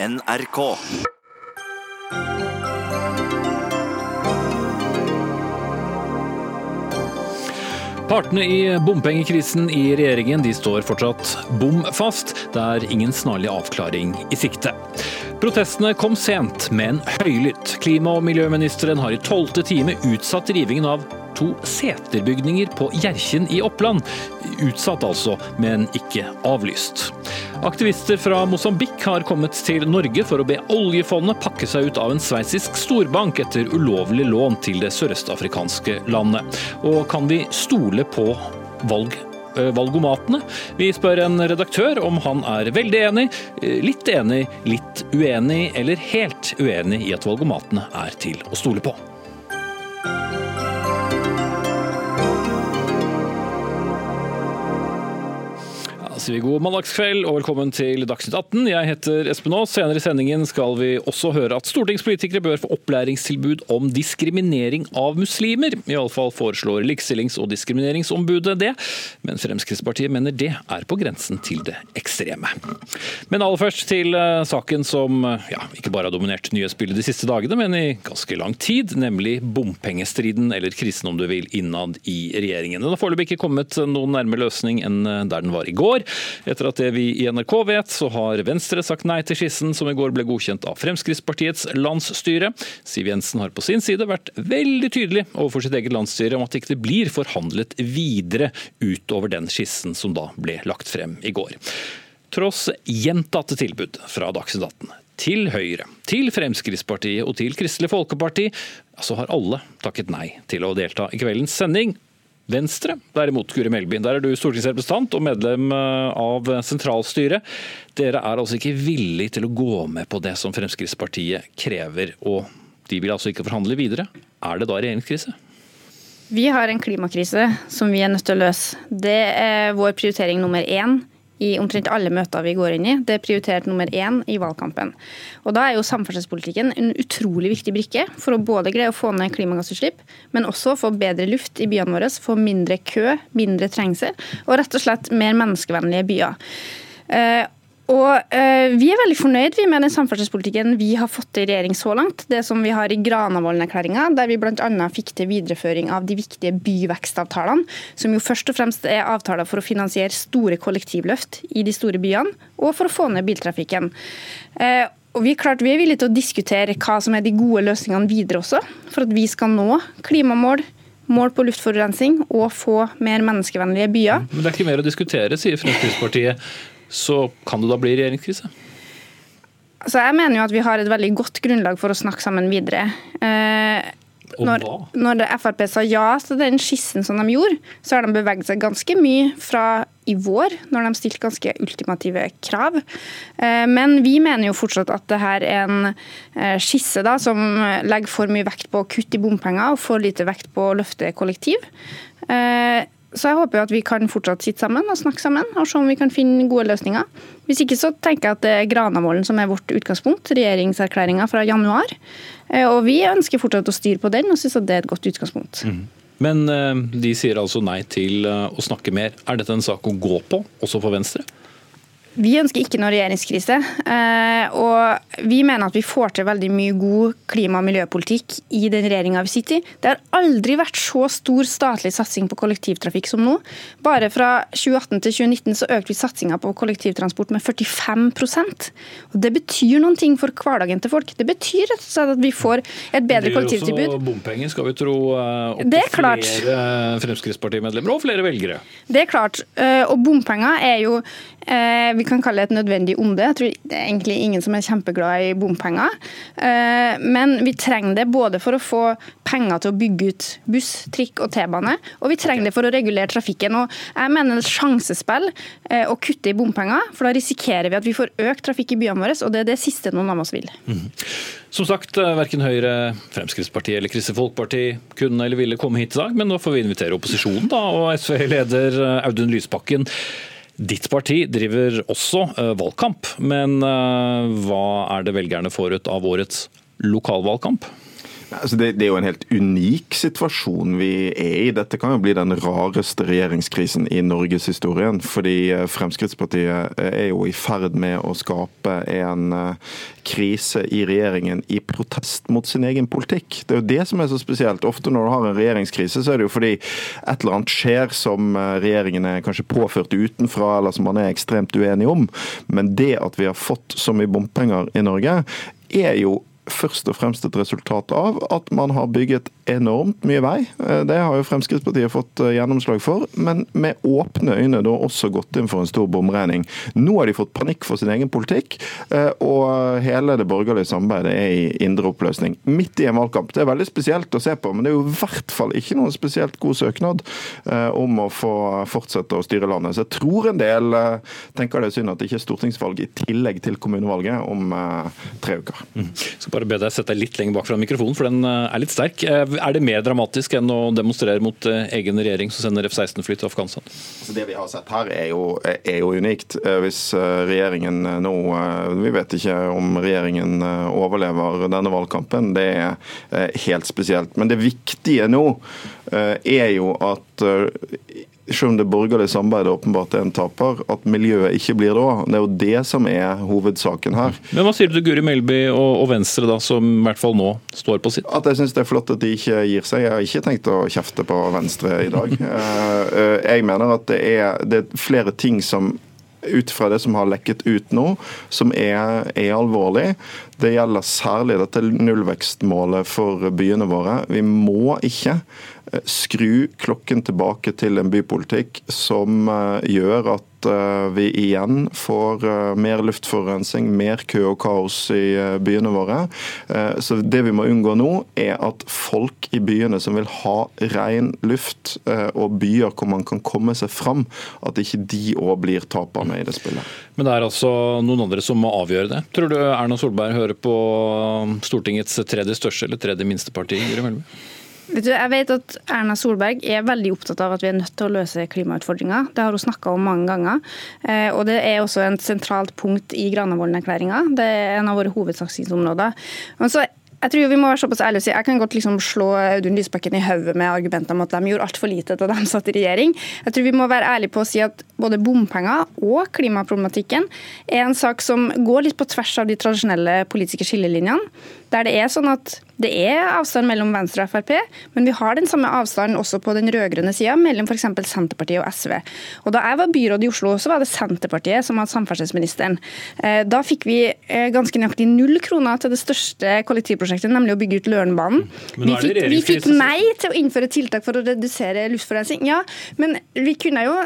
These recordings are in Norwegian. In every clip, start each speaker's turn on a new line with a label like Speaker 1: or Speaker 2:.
Speaker 1: NRK.
Speaker 2: Partene i bompengekrisen i regjeringen de står fortsatt bom fast. Det er ingen snarlig avklaring i sikte. Protestene kom sent, men høylytt. Klima- og miljøministeren har i tolvte time utsatt rivingen av to seterbygninger på Hjerkinn i Oppland. Utsatt altså, men ikke avlyst. Aktivister fra Mosambik har kommet til Norge for å be oljefondet pakke seg ut av en sveitsisk storbank etter ulovlig lån til det sørøstafrikanske landet. Og kan vi stole på valg valgomatene. Vi spør en redaktør om han er veldig enig, litt enig, litt uenig eller helt uenig i at valgomatene er til å stole på. Sier vi god mandagskveld og velkommen til Dagsnytt 18. Jeg heter Espen Aas. Senere i sendingen skal vi også høre at stortingspolitikere bør få opplæringstilbud om diskriminering av muslimer. Iallfall foreslår Likestillings- og diskrimineringsombudet det, men Fremskrittspartiet mener det er på grensen til det ekstreme. Men aller først til eh, saken som ja, ikke bare har dominert nyhetsbildet de siste dagene, men i ganske lang tid, nemlig bompengestriden, eller krisen om du vil, innad i regjeringen. Den har foreløpig ikke kommet noen nærmere løsning enn eh, der den var i går. Etter at det vi i NRK vet, så har Venstre sagt nei til skissen som i går ble godkjent av Fremskrittspartiets landsstyre. Siv Jensen har på sin side vært veldig tydelig overfor sitt eget landsstyre om at det ikke blir forhandlet videre utover den skissen som da ble lagt frem i går. Tross gjentatte tilbud fra Dagsnytt 18 til Høyre, til Fremskrittspartiet og til Kristelig Folkeparti, så har alle takket nei til å delta i kveldens sending. Venstre, derimot, Guri Melby, der er du stortingsrepresentant og medlem eh, av sentralstyret. Dere er altså ikke villig til å gå med på det som Fremskrittspartiet krever, og de vil altså ikke forhandle videre. Er det da regjeringskrise?
Speaker 3: Vi har en klimakrise som vi er nødt til å løse. Det er vår prioritering nummer én i omtrent alle møter vi går inn i. Det er prioritert nummer én i valgkampen. Og Da er jo samferdselspolitikken en utrolig viktig brikke for å både greie å få ned klimagassutslipp, men også få bedre luft i byene våre, få mindre kø, mindre trengsel og rett og slett mer menneskevennlige byer. Og eh, Vi er veldig fornøyd med den samferdselspolitikken vi har fått til i regjering så langt. Det som vi har i Granavolden-erklæringa, der vi bl.a. fikk til videreføring av de viktige byvekstavtalene, som jo først og fremst er avtaler for å finansiere store kollektivløft i de store byene, og for å få ned biltrafikken. Eh, og vi klart, vi er villige til å diskutere hva som er de gode løsningene videre også, for at vi skal nå klimamål, mål på luftforurensning og få mer menneskevennlige byer.
Speaker 2: Men det er ikke mer å diskutere, sier Fremskrittspartiet så kan det da bli regjeringskrise?
Speaker 3: Altså, jeg mener jo at vi har et veldig godt grunnlag for å snakke sammen videre. Eh, når, når Frp sa ja til den skissen som de gjorde, så har de beveget seg ganske mye fra i vår, når de stilte ganske ultimative krav. Eh, men vi mener jo fortsatt at det her er en eh, skisse da, som legger for mye vekt på å kutte i bompenger og for lite vekt på å løfte kollektiv. Eh, så jeg håper jo at vi kan fortsatt sitte sammen og snakke sammen og se om vi kan finne gode løsninger. Hvis ikke så tenker jeg at det er Granavolden som er vårt utgangspunkt, regjeringserklæringa fra januar. Eh, og vi ønsker fortsatt å styre på den og syns at det er et godt utgangspunkt. Mm.
Speaker 2: Men eh, de sier altså nei til eh, å snakke mer. Er dette en sak å gå på, også for Venstre?
Speaker 3: Vi ønsker ikke noe regjeringskrise. Eh, og vi mener at vi får til veldig mye god klima- og miljøpolitikk i den regjeringa vi sitter i. Det har aldri vært så stor statlig satsing på kollektivtrafikk som nå. Bare fra 2018 til 2019 så økte vi satsinga på kollektivtransport med 45 Og Det betyr noen ting for hverdagen til folk. Det betyr rett og slett at vi får et bedre kollektivtilbud. Det
Speaker 2: blir også bompenger, skal vi tro, eh, opp til flere Fremskrittspartimedlemmer og flere velgere.
Speaker 3: Det er klart. Eh, og bompenger er jo vi kan kalle det et nødvendig onde. Jeg tror det er egentlig ingen som er kjempeglad i bompenger. Eh, men vi trenger det både for å få penger til å bygge ut buss, trikk og T-bane, og vi trenger det for å regulere trafikken. Og jeg mener det er sjansespill eh, å kutte i bompenger, for da risikerer vi at vi får økt trafikk i byene våre, og det er det siste noen av oss vil. Mm.
Speaker 2: Som sagt, eh, verken Høyre, Fremskrittspartiet eller Kristelig Folkeparti kunne eller ville komme hit i dag, men nå får vi invitere opposisjonen da, og SV-leder Audun Lysbakken. Ditt parti driver også uh, valgkamp, men uh, hva er det velgerne får ut av årets lokalvalgkamp?
Speaker 1: Altså det, det, er jo en helt unik situasjon vi er i. Dette kan jo bli den rareste regjeringskrisen i norgeshistorien. Fordi eh, Fremskrittspartiet eh, er jo i ferd med å skape en eh, krise i regjeringen i protest mot sin egen politikk. Det er jo det som er så spesielt. Ofte når du har en regjeringskrise, så er det jo fordi et eller annet skjer som regjeringen er kanskje påført utenfra, eller som man er ekstremt uenig om. Men det at vi har fått så mye bompenger i Norge, er jo først og fremst et resultat av at man har bygget enormt mye vei. Eh, det har jo Fremskrittspartiet fått eh, gjennomslag for, men med åpne øyne da også gått inn for en stor bomregning. Nå har de fått panikk for sin egen politikk, eh, og hele det borgerlige samarbeidet er i indre oppløsning. Midt i en valgkamp. Det er veldig spesielt å se på, men det er jo i hvert fall ikke noen spesielt god søknad om å få fortsette å styre landet. Så jeg tror en del tenker det er synd at det ikke er stortingsvalg i tillegg til kommunevalget om tre uker.
Speaker 2: Mm. Bare be deg sette deg litt lenger bak fra mikrofonen, for den er litt sterk. Er det mer dramatisk enn å demonstrere mot eh, egen regjering som sender F-16-fly til Afghanistan?
Speaker 1: Altså det vi har sett her er jo, er jo, unikt. Eh, hvis eh, regjeringen nå Vi vet ikke om regjeringen overlever denne valgkampen. Det er helt spesielt. Men det viktige nå er jo at selv om det borgerlige samarbeidet åpenbart er en taper, at miljøet ikke blir det òg. Det er jo det som er hovedsaken her.
Speaker 2: Men Hva sier du til Guri Melby og, Venstre, da, som i hvert fall nå står på sitt?
Speaker 1: At Jeg syns det er flott at de ikke gir seg. Jeg har ikke tenkt å kjefte på Venstre i dag. Eh, eh, jeg mener at det er, det er flere ting som ut fra det som har lekket ut nå, som er, er, alvorlig. Det gjelder særlig dette nullvekstmålet for byene våre. Vi må ikke skru klokken tilbake til en bypolitikk som eh, gjør at eh, vi igjen får mer luftforurensning, mer kø og kaos i byene våre. Så Det vi må unngå nå, er at folk i byene som vil ha ren luft og byer hvor man kan komme seg fram, at ikke de òg blir taperne i det spillet.
Speaker 2: Men det er altså noen andre som må avgjøre det. Tror du Erna Solberg hører på Stortingets tredje største eller tredje minste parti? Guri Melby?
Speaker 3: Vet du, jeg vet at Erna Solberg er veldig opptatt av at vi er nødt til å løse klimautfordringer. Det har hun snakka om mange ganger. Eh, og det er også et sentralt punkt i Granavolden-erklæringa. Det er en av våre hovedsatsingsområder. Men så jeg tror vi må være såpass ærlige og si Jeg kan godt liksom slå Audun Lysbakken i hodet med argumenter om at de gjorde altfor lite da de satt i regjering. Jeg tror vi må være ærlige på å si at både bompenger og klimaproblematikken er en sak som går litt på tvers av de tradisjonelle politiske skillelinjene. Der det er sånn at det er avstand mellom Venstre og Frp, men vi har den samme avstanden også på den rød-grønne sida, mellom f.eks. Senterpartiet og SV. Og Da jeg var byråd i Oslo, så var det Senterpartiet som hadde samferdselsministeren. Eh, da fikk vi eh, ganske nøyaktig null kroner til det største kollektivprosjektet, nemlig å bygge ut Lørenbanen. Vi fikk, vi fikk nei til å innføre tiltak for å redusere luftforurensning. Ja, men vi kunne jo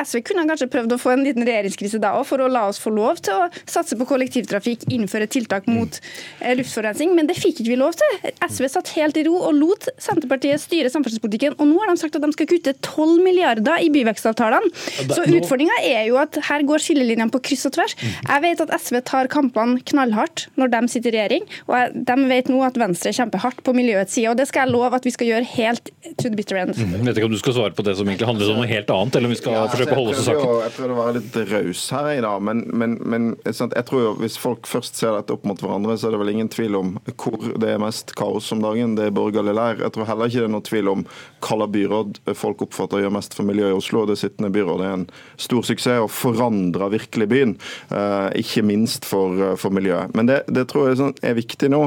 Speaker 3: SV kunne kanskje prøvd å få en liten regjeringskrise da òg, for å la oss få lov til å satse på kollektivtrafikk, innføre tiltak mot eh, luftforurensning, men det fikk ikke vi lov til. SV satt helt i ro og lot Senterpartiet styre samferdselspolitikken, og nå har de sagt at de skal kutte 12 milliarder i byvekstavtalene. Så utfordringa er jo at her går skillelinjene på kryss og tvers. Jeg vet at SV tar kampene knallhardt når de sitter i regjering, og de vet nå at Venstre kjemper hardt på miljøets side, og det skal jeg love at vi skal gjøre helt to the bitter end.
Speaker 2: Mm, jeg vet ikke om du skal svare på det som egentlig handler om noe helt annet, eller om vi skal ja, forsøke å holde oss til saken.
Speaker 1: Jeg prøver å være litt raus her i dag, men, men, men jeg tror jo hvis folk først ser dette opp mot hverandre, så er det vel ingen tvil om hvor det er mest kaos om dagen. Det er borgerlig leir. Jeg tror heller ikke det er noe tvil om hvilket byråd folk oppfatter gjør mest for miljøet i Oslo. Det sittende byrådet er en stor suksess og forandrer virkelig byen, eh, ikke minst for, eh, for miljøet. Men det, det tror jeg sånn er viktig nå.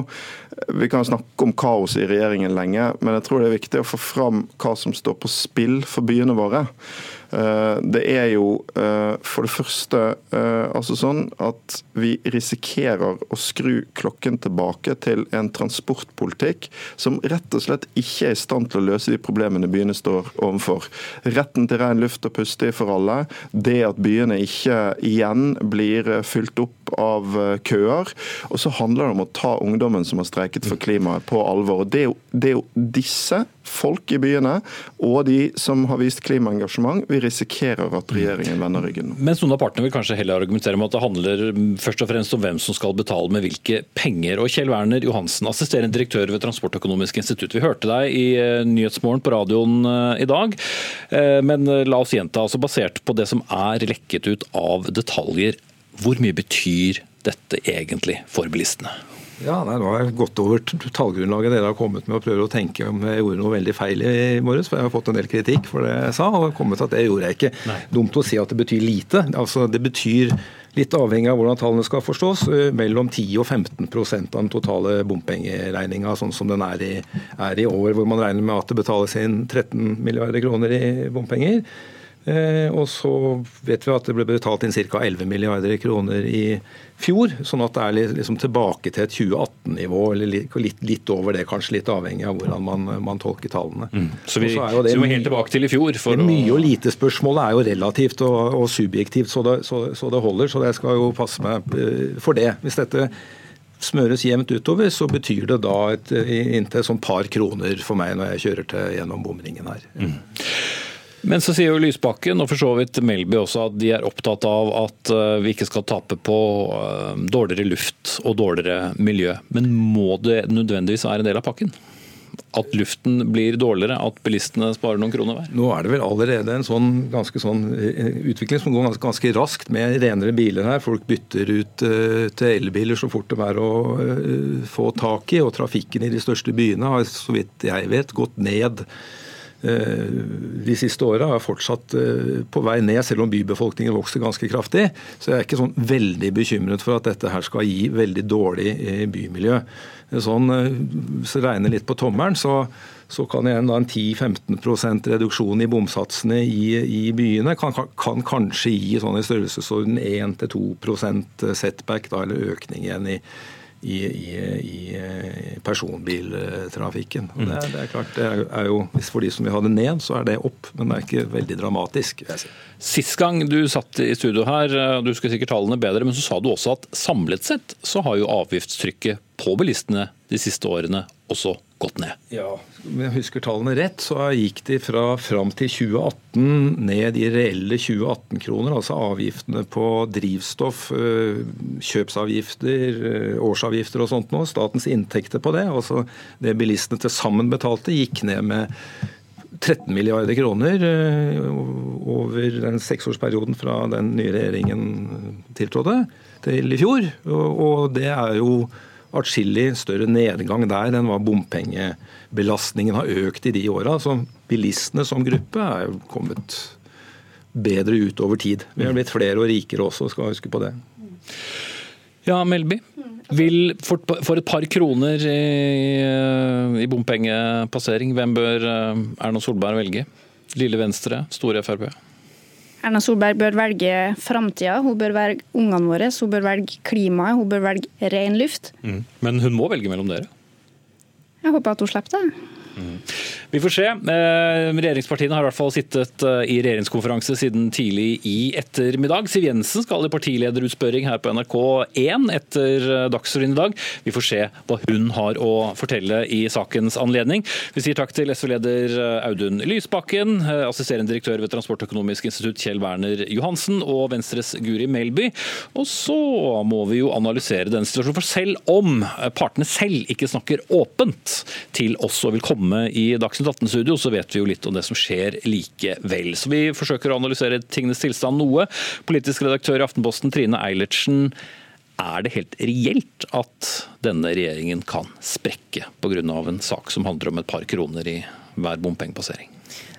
Speaker 1: Vi kan snakke om kaos i regjeringen lenge, men jeg tror det er viktig å få fram hva som står på spill for byene våre. Eh, det er jo eh, for det første eh, altså sånn at vi risikerer å skru klokken tilbake til en transportpolitikk som rett og slett ikke er i stand til å løse de problemene byene står overfor. Retten til ren luft og puste for alle, det at byene ikke igjen blir fylt opp av køer. Og så handler det om å ta ungdommen som har streiket for klimaet, på alvor. Det er jo, det er jo disse folk i byene og de som har vist klimaengasjement, vi risikerer at regjeringen vender ryggen.
Speaker 2: Mens noen av partene vil kanskje heller argumentere med at det handler først og fremst om hvem som skal betale med hvilke penger. Og Kjell Werner Johansen, assisterende direktør ved Transportøkonomisk institutt. Vi hørte deg i eh, Nyhetsmorgen på radioen eh, i dag, eh, men la oss gjenta. altså Basert på det som er lekket ut av detaljer, hvor mye betyr dette egentlig for bilistene?
Speaker 4: Ja, nei, Nå har jeg gått over tallgrunnlaget dere har kommet med og prøver å tenke om jeg gjorde noe veldig feil i morges. For jeg har fått en del kritikk for det jeg sa, og kommet til at det gjorde jeg ikke. Nei. Dumt å si at det betyr lite. Altså, Det betyr, litt avhengig av hvordan tallene skal forstås, mellom 10 og 15% av den totale bompengeregninga, sånn som den er i, er i år, hvor man regner med at det betales inn 13 milliarder kroner i bompenger. Eh, og så vet vi at det ble betalt inn ca. 11 milliarder kroner i fjor. Sånn at det er liksom tilbake til et 2018-nivå, eller litt, litt, over det, kanskje litt avhengig av hvordan man, man tolker tallene. Mm.
Speaker 2: Så vi, så det, så vi må helt tilbake til i fjor?
Speaker 4: For det mye og lite-spørsmålet er jo relativt og, og subjektivt, så det, så, så det, holder. Så jeg skal jo passe meg eh, for det. Hvis dette smøres jevnt utover, så betyr det da et, inntil et sånn par kroner for meg når jeg kjører til gjennom bomringen her. Mm.
Speaker 2: Men så sier jo Lysbakken og for så vidt Melby også at de er opptatt av at eh, vi ikke skal tape på eh, dårligere luft og dårligere miljø. Men må det nødvendigvis være en del av pakken? At luften blir dårligere, at bilistene sparer noen kroner hver?
Speaker 4: Nå er det vel allerede en sånn, ganske sånn eh, utvikling som går ganske, ganske raskt med renere biler her. Folk bytter ut uh, til elbiler så fort det er å uh, få tak i. Og trafikken i de største byene har så vidt jeg vet gått ned de siste åra er fortsatt eh, på vei ned, selv om bybefolkningen vokser ganske kraftig. Så jeg er ikke sånn veldig bekymret for at dette her skal gi veldig dårlig eh, bymiljø. Sånn, hvis jeg regner litt på tommelen, så, så kan en, en 10-15% reduksjon i bomsatsene i, i byene kan, kan, kanskje gi sånn i størrelsesorden 1-2 setback, da, eller økning igjen i, i, i, i eh, personbiltrafikken. Og Det, det, er klart, det er jo, For de som vil ha det ned, så er det opp, men det er ikke veldig dramatisk. Si.
Speaker 2: Sist gang du satt i studio her, eh, du skal sikkert tallene bedre, men så sa du også at samlet sett så har jo avgiftstrykket på bilistene de siste årene også gått ned.
Speaker 4: Ja, Om jeg husker tallene rett, så gikk de fra fram til 2018 ned i reelle 2018-kroner. Altså avgiftene på drivstoff, øh, kjøpsavgifter, øh, årsavgifter og sånt nå. Statens inntekter på det, altså det bilistene til sammen betalte, gikk ned med 13 milliarder kroner øh, over den seksårsperioden fra den nye regjeringen tiltrådte til i fjor. Og det er jo atskillig større nedgang der enn hva bompengebelastningen har økt i de åra. Så bilistene som gruppe er kommet bedre ut over tid. Vi har blitt flere og rikere også, skal huske på det.
Speaker 2: Ja, Melby. Vil for, for, et par kroner i, i bompengepassering, hvem bør eh, Erna Solberg velge? Lille Venstre, store Frp?
Speaker 3: Erna Solberg bør velge framtida, hun bør velge ungene våre, hun bør velge klimaet, hun bør velge ren luft.
Speaker 2: Mm. Men hun må velge mellom dere?
Speaker 3: Jeg håper at hun slipper det.
Speaker 2: Vi får se. Eh, regjeringspartiene har i hvert fall sittet eh, i regjeringskonferanse siden tidlig i ettermiddag. Siv Jensen skal i partilederutspørring her på NRK1 etter eh, Dagsrevyen i dag. Vi får se hva hun har å fortelle i sakens anledning. Vi sier takk til SV-leder Audun Lysbakken, assisterende direktør ved Transportøkonomisk institutt Kjell Werner Johansen og Venstres Guri Melby. Og så må vi jo analysere denne situasjonen, for selv om partene selv ikke snakker åpent til oss og vil komme i Dagsnytt 18-studio, så vet vi jo litt om det som skjer likevel. Så vi forsøker å analysere tingenes tilstand noe. Politisk redaktør i Aftenposten Trine Eilertsen. Er det helt reelt at denne regjeringen kan sprekke pga. en sak som handler om et par kroner i hver bompengepassering?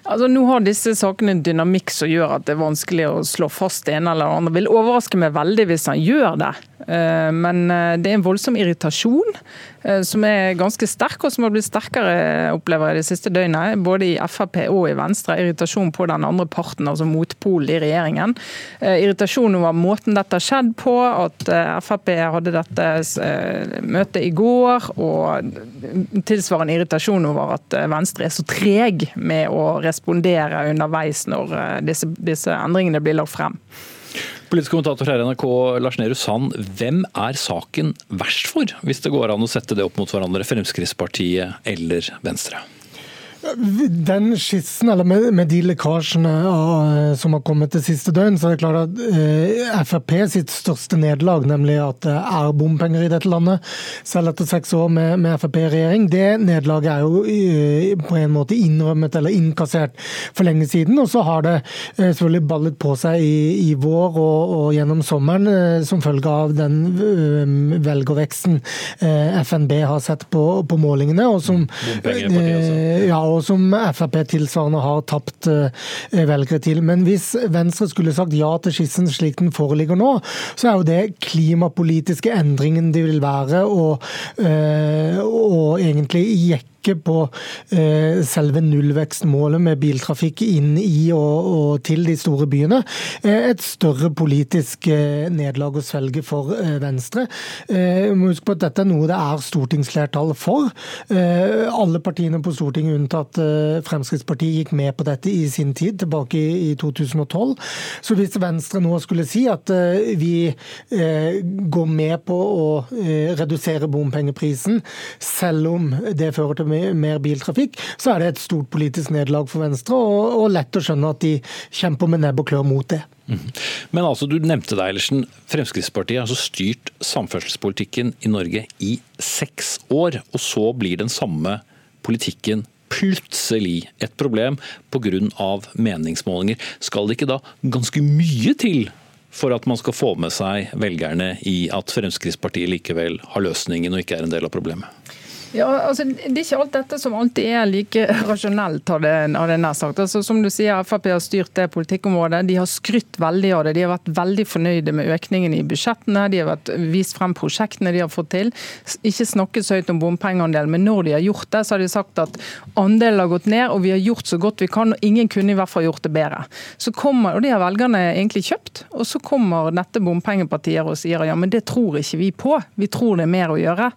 Speaker 5: Altså, nå har disse sakene en dynamikk som gjør at det er vanskelig å slå fast det ene eller det andre. Vil overraske meg veldig hvis han gjør det. Eh, men eh, det er en voldsom irritasjon eh, som er ganske sterk, og som har blitt sterkere opplever jeg det siste døgnet. Både i Frp og i Venstre. Irritasjon på den andre parten, altså motpolen i regjeringen. Irritasjon over måten dette har skjedd på, at Frp hadde dette møtet i går. Og tilsvarende irritasjon over at Venstre er så treg med å respondere underveis når disse, disse endringene blir lagt frem.
Speaker 2: Politisk kommentator her i NRK, Lars Nehru Sand. Hvem er saken verst for, hvis det går an å sette det opp mot hverandre, Fremskrittspartiet eller Venstre?
Speaker 6: Den skissen, eller med, med de lekkasjene av, som har kommet det siste døgn, så er det klart at eh, Frp sitt største nederlag, nemlig at det er bompenger i dette landet, selv etter seks år med, med Frp i regjering, det nederlaget er jo eh, på en måte innrømmet eller innkassert for lenge siden. Og så har det eh, selvfølgelig ballet på seg i, i vår og, og, gjennom sommeren eh, som følge av den eh, velgerveksten eh, FNB har sett på, på målingene. og som ja, og som Frp tilsvarende har tapt velgere til. Men hvis Venstre skulle sagt ja til skissen slik den foreligger nå, så er jo det klimapolitiske endringen det vil være, og, og egentlig jekke ikke på eh, selve nullvekstmålet med biltrafikk inn i og, og til de store byene. Eh, et større politisk eh, nederlag å svelge for Venstre. må huske på at Dette er noe det er stortingsflertall for. Alle partiene på Stortinget unntatt Fremskrittspartiet gikk med på dette i sin tid, tilbake i 2012. Så hvis Venstre nå skulle si at vi går med på å redusere bompengeprisen, selv om det fører til mer biltrafikk, så er det et stort politisk nederlag for Venstre, og, og lett å skjønne at de kjemper med nebb og klør mot det.
Speaker 2: Mhm. Men altså, du nevnte deg, Eilertsen. Fremskrittspartiet har altså styrt samferdselspolitikken i Norge i seks år, og så blir den samme politikken plutselig et problem pga. meningsmålinger. Skal det ikke da ganske mye til for at man skal få med seg velgerne i at Fremskrittspartiet likevel har løsningen og ikke er en del av problemet?
Speaker 5: Ja, altså, Det er ikke alt dette som alltid er like rasjonelt, har det, har nær sagt. Altså, som du sier, Frp har styrt det politikkområdet. De har skrytt veldig av det. De har vært veldig fornøyde med økningen i budsjettene. De har vært, vist frem prosjektene de har fått til. Ikke snakket så høyt om bompengeandel, men når de har gjort det, så har de sagt at andelen har gått ned, og vi har gjort så godt vi kan. og Ingen kunne i hvert fall gjort det bedre. Så kommer, og Det har velgerne egentlig kjøpt. Og så kommer dette bompengepartiet og sier ja, men det tror ikke vi på. Vi tror det er mer å gjøre.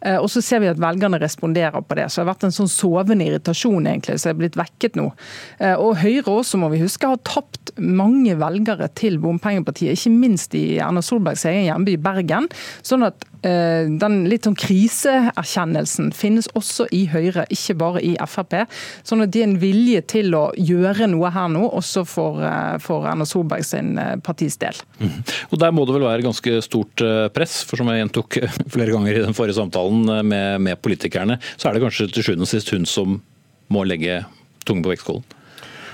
Speaker 5: Eh, og så ser vi at velgerne velgerne responderer på det. Så det har vært en sånn sovende irritasjon egentlig, som er blitt vekket nå. Eh, og Høyre også, må vi huske, har tapt mange velgere til bompengepartiet, ikke minst i Erna Solbergs egen hjemby Bergen. sånn at Eh, den litt sånn kriseerkjennelsen finnes også i Høyre, ikke bare i Frp. Sånn at det er en vilje til å gjøre noe her nå, også for, eh, for Erna Solberg sin partis del. Mm.
Speaker 2: Og Der må det vel være ganske stort press, for som jeg gjentok flere ganger i den forrige samtalen med, med politikerne, så er det kanskje til sjuende og sist hun som må legge tungen på vektskålen?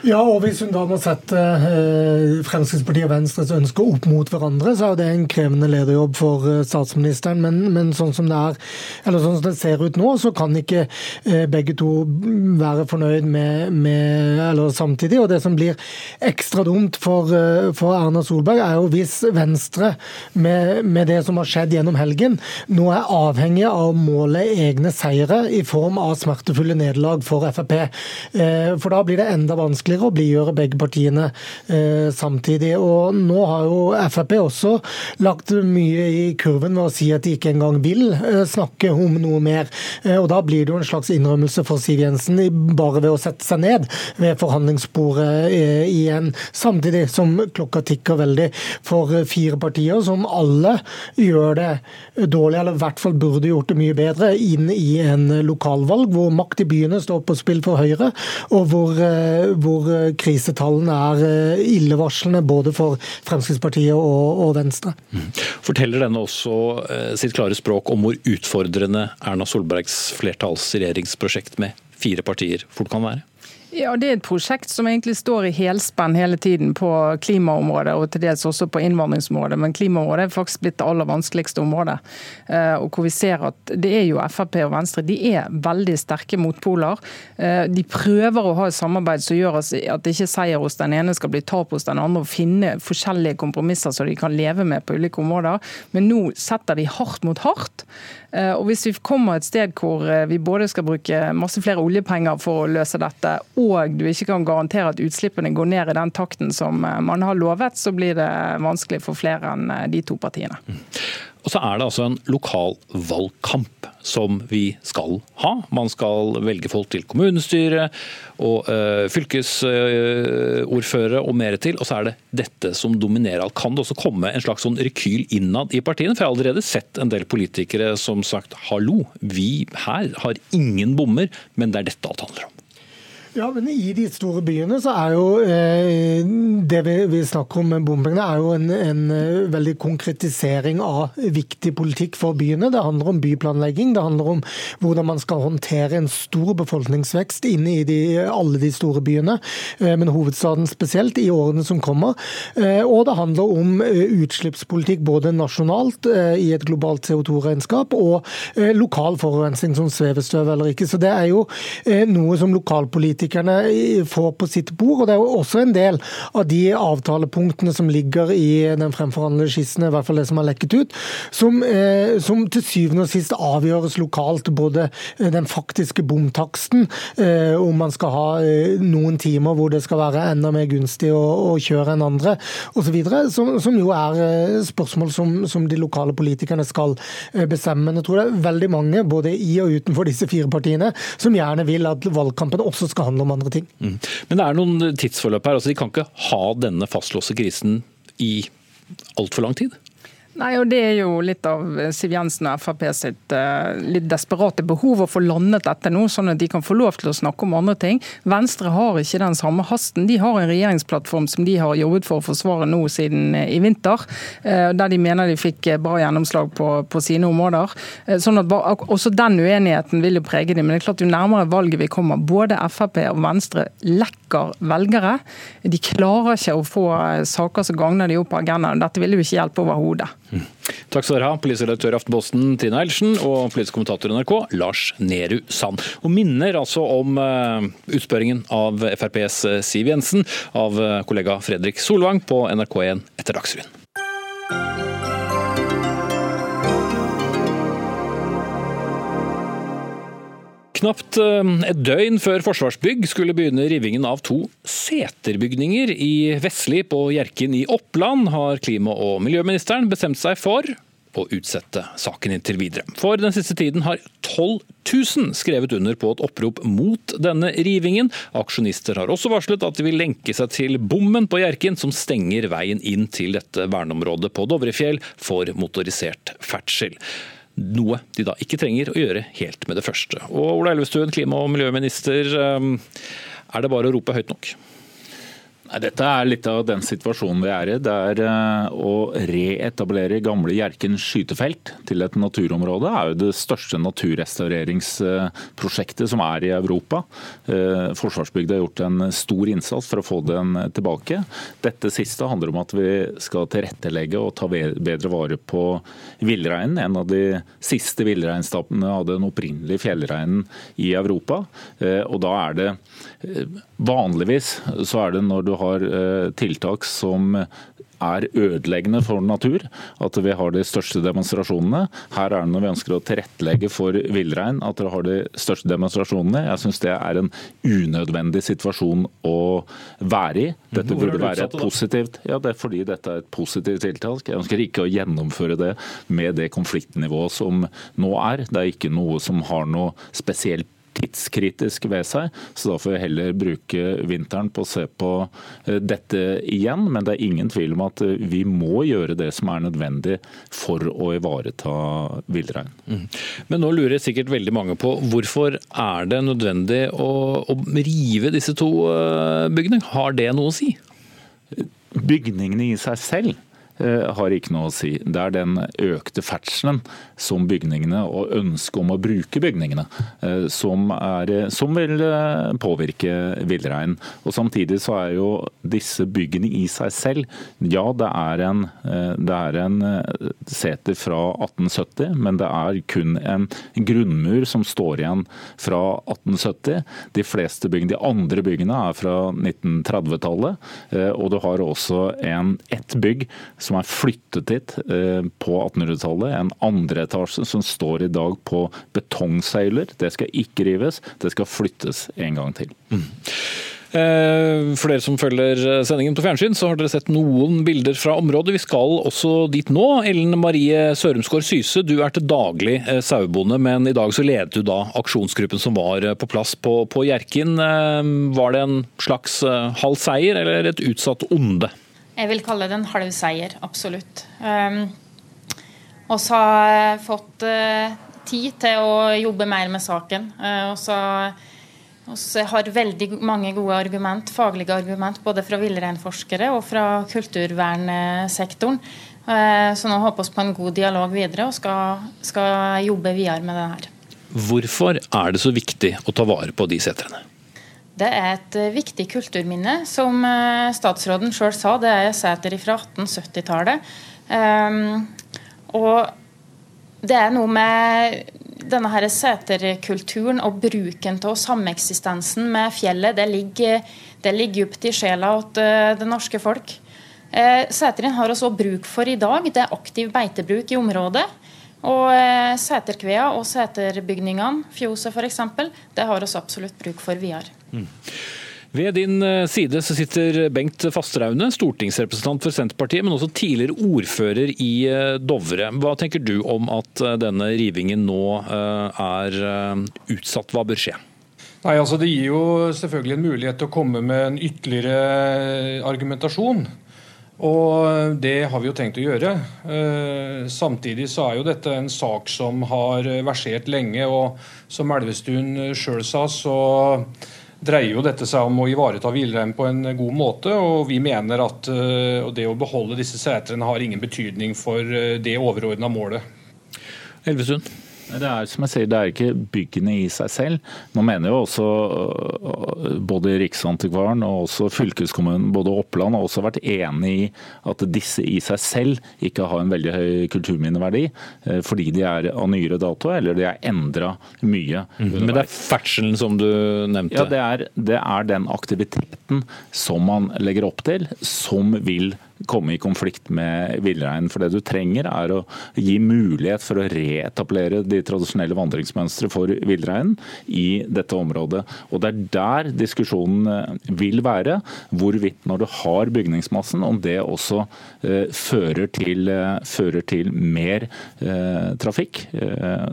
Speaker 6: Ja, og hvis hun da må sette eh, Fremskrittspartiet og Venstres ønsker opp mot hverandre, så er det en krevende lederjobb for eh, statsministeren. Men, men sånn, som er, sånn som det ser ut nå, så kan ikke eh, begge to være fornøyd med, med eller samtidig. Og det som blir ekstra dumt for, for Erna Solberg, er jo hvis Venstre, med, med, det som har skjedd gjennom helgen, nå er avhengig av å måle egne seire i form av smertefulle nederlag for Frp. For da blir det enda vanskeligere vanskeligere å blidgjøre begge partiene eh, samtidig. Og nå har jo Frp også lagt mye i kurven ved å si at de ikke engang vil eh, snakke om noe mer. Eh, og da blir det jo en slags innrømmelse for Siv Jensen bare ved å sette seg ned ved forhandlingsbordet eh, igjen. Samtidig som klokka tikker veldig for fire partier som alle gjør det dårlig, eller i hvert fall burde gjort det mye bedre, inn i en lokalvalg hvor makt i byene står på spill for Høyre, og hvor, eh, hvor hvor eh, krisetallene er eh, illevarslende både for Fremskrittspartiet og, Venstre. Mm.
Speaker 2: Forteller denne også eh, sitt klare språk om hvor utfordrende Erna Solbergs flertallsregjeringsprosjekt med fire partier fort kan være?
Speaker 5: Ja, Det er et prosjekt som egentlig står i helspenn hele tiden på klimaområdet og til dels også på innvandringsområdet. Men klimaområdet er faktisk blitt det aller vanskeligste området. Eh, og hvor vi ser at det er jo Frp og Venstre de er veldig sterke motpoler. Eh, de prøver å ha et samarbeid som gjør at det ikke seier hos den ene skal bli tap hos den andre, og finne forskjellige kompromisser som de kan leve med på ulike områder. Men nå setter de hardt mot hardt. Eh, og Hvis vi kommer et sted hvor vi både skal bruke masse flere oljepenger for å løse dette, og du ikke kan garantere at utslippene går ned i den takten som eh, man har lovet, så blir det vanskelig for flere enn eh, de to partiene.
Speaker 2: Og så er det altså en lokal valgkamp som vi skal ha. Man skal velge folk til kommunestyret og øh, fylkesordførere og mer til. Og så er det dette som dominerer alt. Kan det også komme en slags sånn rekyl innad i partiene? For jeg har allerede sett en del politikere som sagt hallo, vi her har ingen bommer, men det er dette alt handler om.
Speaker 6: Ja, men I de store byene så er jo eh, det vi, vi, snakker om med bompengene, er jo en, en, eh, veldig konkretisering av viktig politikk for byene. Det handler om byplanlegging, det handler om hvordan man skal håndtere en stor befolkningsvekst inne i de, alle de store byene, eh, men hovedstaden spesielt, i årene som kommer. Eh, og det handler om eh, utslippspolitikk både nasjonalt eh, i et globalt CO2-regnskap og lokal forurensning som svevestøv eller ikke. Så det er jo noe som lokalpolitikere politikerne får på sitt bord. og Det er jo også en del av de avtalepunktene som ligger i den fremforhandlede skissen, i hvert fall det som har lekket ut, som, eh, som til syvende og sist avgjøres lokalt. Både eh, den faktiske bomtaksten, eh, om man skal ha noen timer hvor det skal være enda mer gunstig å, å kjøre enn andre, osv. Som, som jo er spørsmål som, som de lokale politikerne skal bestemme. Men jeg tror det er veldig mange, både i og utenfor disse fire partiene, som gjerne vil at valgkampen også skal handle om andre ting. Mm.
Speaker 2: Men det er noen tidsforløp her. altså De kan ikke ha denne fastlåste krisen i altfor lang tid?
Speaker 5: Nei, og Det er jo litt av Siv Jensen og Frp sitt uh, litt desperate behov å få landet dette nå, sånn at de kan få lov til å snakke om andre ting. Venstre har ikke den samme hasten. De har en regjeringsplattform som de har jobbet for å forsvare nå siden uh, i vinter, uh, der de mener de fikk bra gjennomslag på, på sine områder. sånn at Også den uenigheten vil jo prege dem. Men det er klart jo nærmere valget vi kommer, både Frp og Venstre lekker velgere. De klarer ikke å få saker som gagner de opp på agendaen. Dette vil jo ikke hjelpe overhodet.
Speaker 2: Takk skal dere ha, politisk redaktør Aftenposten Trine Eilertsen og politisk kommentator NRK Lars Nehru Sand. Og minner altså om uh, utspørringen av FrPs eh, Siv Jensen av kollega Fredrik Solvang på NRK1 etter Dagsrevyen. Knapt eh, et døgn før Forsvarsbygg skulle begynne rivingen av to seterbygninger i Vestli på Hjerkinn i Oppland, har klima- og miljøministeren bestemt seg for å utsette saken inntil videre. For den siste tiden har 12 000 skrevet under på et opprop mot denne rivingen. Aksjonister har også varslet at de vil lenke seg til bommen på Hjerkinn, som stenger veien inn til dette verneområdet på Dovrefjell for motorisert ferdsel noe de da ikke trenger å gjøre helt med det første. Og Ola Elvestuen, klima- og miljøminister, um, er det bare å rope høyt nok?
Speaker 7: Dette er litt av den situasjonen vi er i. Det er eh, å reetablere gamle Hjerken skytefelt til et naturområde. Det er jo det største naturrestaureringsprosjektet som er i Europa. Forsvarsbygd Forsvarsbygda har gjort en stor innsats for å få den tilbake. Dette siste handler om at vi skal tilrettelegge og ta bedre vare på villreinen. En av de siste villreinstappene av den opprinnelige fjellreinen i Europa. Eh, og da er det Vanligvis så er det når du har eh, tiltak som er ødeleggende for natur, at vi har de største demonstrasjonene. Her er det når vi ønsker å tilrettelegge for villrein, at dere har de største demonstrasjonene. Jeg syns det er en unødvendig situasjon å være i. Dette burde være et positivt Ja, det er fordi dette er et positivt tiltak. Jeg ønsker ikke å gjennomføre det med det konfliktnivået som nå er. Det er ikke noe som har noe spesielt tidskritisk ved seg. Så da får vi heller bruke vinteren på å se på eh, dette igjen. Men det er ingen tvil om at eh, vi må gjøre det som er nødvendig for å ivareta villrein. Mm.
Speaker 2: Men nå lurer sikkert veldig mange på hvorfor er det nødvendig å, å rive disse to eh, byggene? Har det noe å si?
Speaker 7: Bygningene i seg selv har ikke noe å si. Det er den økte ferdselen som bygningene og ønsket om å bruke bygningene eh, som, er, som vil eh, påvirke villreinen. Og Samtidig så er jo disse byggene i seg selv Ja, det er en, det er en seter fra 1870, men det er kun en grunnmur som står igjen fra 1870. De fleste byggene, de andre byggene er fra 1930-tallet, og du har også en, ett bygg som er flyttet dit eh, på 1800-tallet. En andre etasje som står i dag på betongsøyler. Det skal ikke rives, det skal flyttes en gang til. Mm.
Speaker 2: For dere som følger sendingen på fjernsyn, så har dere sett noen bilder fra området. Vi skal også dit nå. Ellen Marie Sørumsgaard Syse, du er til daglig eh, sauebonde, men i dag så ledet du da aksjonsgruppen som var på plass på, på Hjerkinn. Var det en slags halv seier eller et utsatt onde?
Speaker 8: Jeg vil kalle det en halv seier, absolutt. Um, og så har jeg fått uh, tid til å jobbe mer med saken. Uh, og så Vi har veldig mange gode argument, faglige argument både fra villreinforskere og fra kulturvernsektoren. Eh, så nå håper vi på en god dialog videre og skal, skal jobbe videre med det her.
Speaker 2: Hvorfor er det så viktig å ta vare på de setrene?
Speaker 8: Det er et eh, viktig kulturminne. Som eh, statsråden sjøl sa, det er seter fra 1870-tallet. Og det er noe med denne her seterkulturen og bruken av sameksistensen med fjellet. Det ligger, det ligger dypt i sjela til eh, det norske folk. Eh, Seteren har også bruk for i dag. Det er aktiv beitebruk i området. Og eh, Seterkvea og seterbygningene, fjoset f.eks., det har vi absolutt bruk for videre. Mm.
Speaker 2: Ved din eh, side så sitter Bengt Fasteraune, stortingsrepresentant for Senterpartiet, men også tidligere ordfører i eh, Dovre. Hva tenker du om at denne rivingen nå er utsatt? Hva bør skje?
Speaker 9: Nei, altså Det gir jo selvfølgelig en mulighet til å komme med en ytterligere argumentasjon. Og det har vi jo tenkt å gjøre. Eh, samtidig så er jo dette en sak som har versert lenge. Og som Elvestuen sjøl sa, så dreier jo dette seg om å ivareta villreinen på en god måte. Og vi mener at eh, det å beholde disse setrene har ingen betydning for eh, det overordna målet.
Speaker 2: Elvestuen?
Speaker 7: Det er som jeg sier, det er ikke byggene i seg selv. Nå mener jo også øh, både Riksantikvaren og også fylkeskommunen, både Oppland, har også vært enig i at disse i seg selv ikke har en veldig høy kulturminneverdi, øh, fordi de er av nyere dato eller de er endra mye.
Speaker 2: Mm. Men det er ferdselen som du nevnte?
Speaker 7: Ja, det er, det er den aktiviteten som man legger opp til, som vil komme i konflikt med villreinen. For det du trenger er å gi mulighet for å reetablere de tradisjonelle vandringsmønstre for villreinen i dette området. Og Det er der diskusjonen eh, vil være. Hvorvidt når du har bygningsmassen, om det også eh, fører, til, eh, fører til mer trafikk,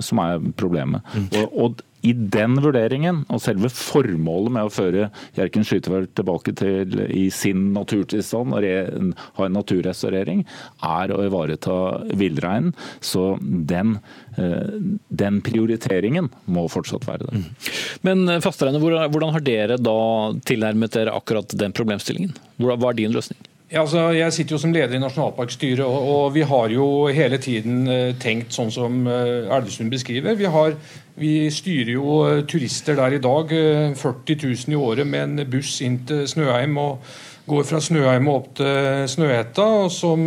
Speaker 7: som er problemet. Mm. Og, og i den vurderingen, og selve formålet med å føre Hjerkinn skytefelt tilbake til i sin naturtilstand og ha en naturrestaurering, er å ivareta villreinen. Så den, eh, den, prioriteringen må fortsatt være det. Mm.
Speaker 2: Men eh, Fastreine, hvordan har dere da tilnærmet dere akkurat den problemstillingen? Hva er din løsning?
Speaker 9: Ja, altså, jeg sitter jo som leder i nasjonalparkstyret, og, og, vi har jo hele tiden uh, tenkt sånn som uh, Elvestuen beskriver. Vi, har, vi, styrer jo uh, turister der i dag, 40 000 i året med en buss inn til Snøheim. og Går fra Snøheim opp til Snøhetta, som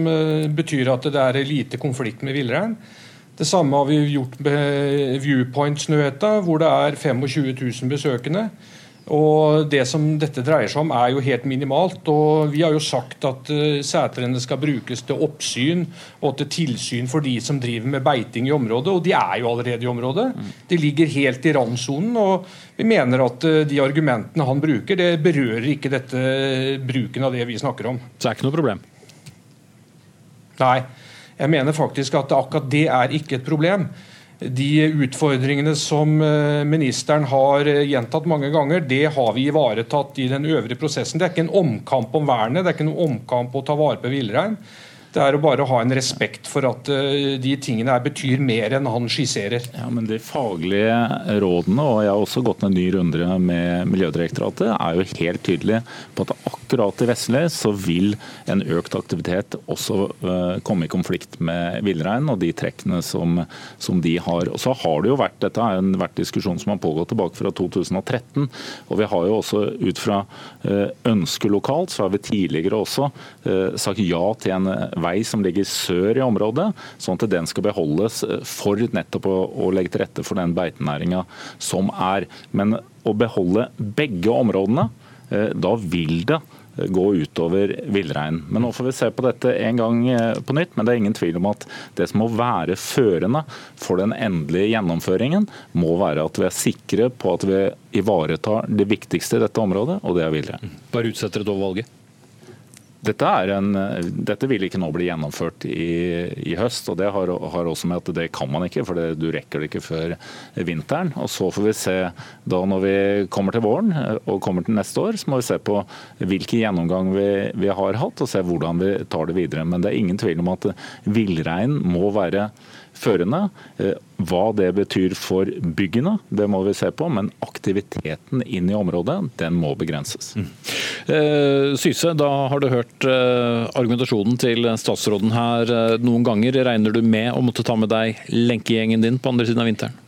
Speaker 9: betyr at det er lite konflikt med villrein. Det samme har vi gjort med Viewpoint Snøhetta, hvor det er 25 000 besøkende. Og Det som dette dreier seg om, er jo helt minimalt. og Vi har jo sagt at uh, setrene skal brukes til oppsyn og til tilsyn for de som driver med beiting i området. Og de er jo allerede i området. De ligger helt i randsonen. og Vi mener at uh, de argumentene han bruker, det berører ikke dette bruken av det vi snakker om.
Speaker 2: Så det er ikke noe problem?
Speaker 9: Nei. Jeg mener faktisk at akkurat det er ikke et problem de utfordringene som eh, ministeren har eh, gjentatt mange ganger, det har vi ivaretatt i den øvrige prosessen. Det er ikke en omkamp om vernet, det er ikke noen omkamp å ta vare på villrein. Det er å bare ha en respekt for at eh, de tingene her betyr mer enn han skisserer.
Speaker 7: Ja, men De faglige rådene, og jeg har også gått en ny runde med Miljødirektoratet, er jo helt tydelig på at akkurat i Vestli så vil en økt aktivitet også uh, komme i konflikt med villreinen og de trekkene som, som, de har. Og så har det jo vært, Dette har en vært diskusjon som har pågått tilbake fra 2013. og Vi har jo også ut fra uh, ønske lokalt, så har vi tidligere også sagt ja til en vei som ligger sør i området, sånn at den skal beholdes eh, for nettopp å, å legge til rette for den beitenæringa som er. Men å beholde begge områdene, eh, da vil det gå utover villreinen. Men nå får vi se på dette en gang eh, på nytt. Men det er ingen tvil om at det som må være førende for den endelige gjennomføringen, må være at vi er sikre på at vi ivaretar det viktigste i dette området, og det er villreinen.
Speaker 2: Bare utsetter et over valget?
Speaker 7: Dette, en, dette, vil ikke nå bli gjennomført i, i høst. og Det har, har, også med at det kan man ikke, for det, du rekker det ikke før vinteren. og Så får vi se da når vi kommer til våren og kommer til neste år, så må vi se på hvilken gjennomgang vi, vi har hatt og se hvordan vi tar det videre. Men det er ingen tvil om at villreinen må være førende. Eh, hva det betyr for byggene, det må vi se på, men aktiviteten inn i området den må begrenses. Mm.
Speaker 2: Eh, Syse, da har du hørt eh, argumentasjonen til statsråden her noen ganger. Regner du med å måtte ta med deg lenkegjengen din på andre siden av vinteren?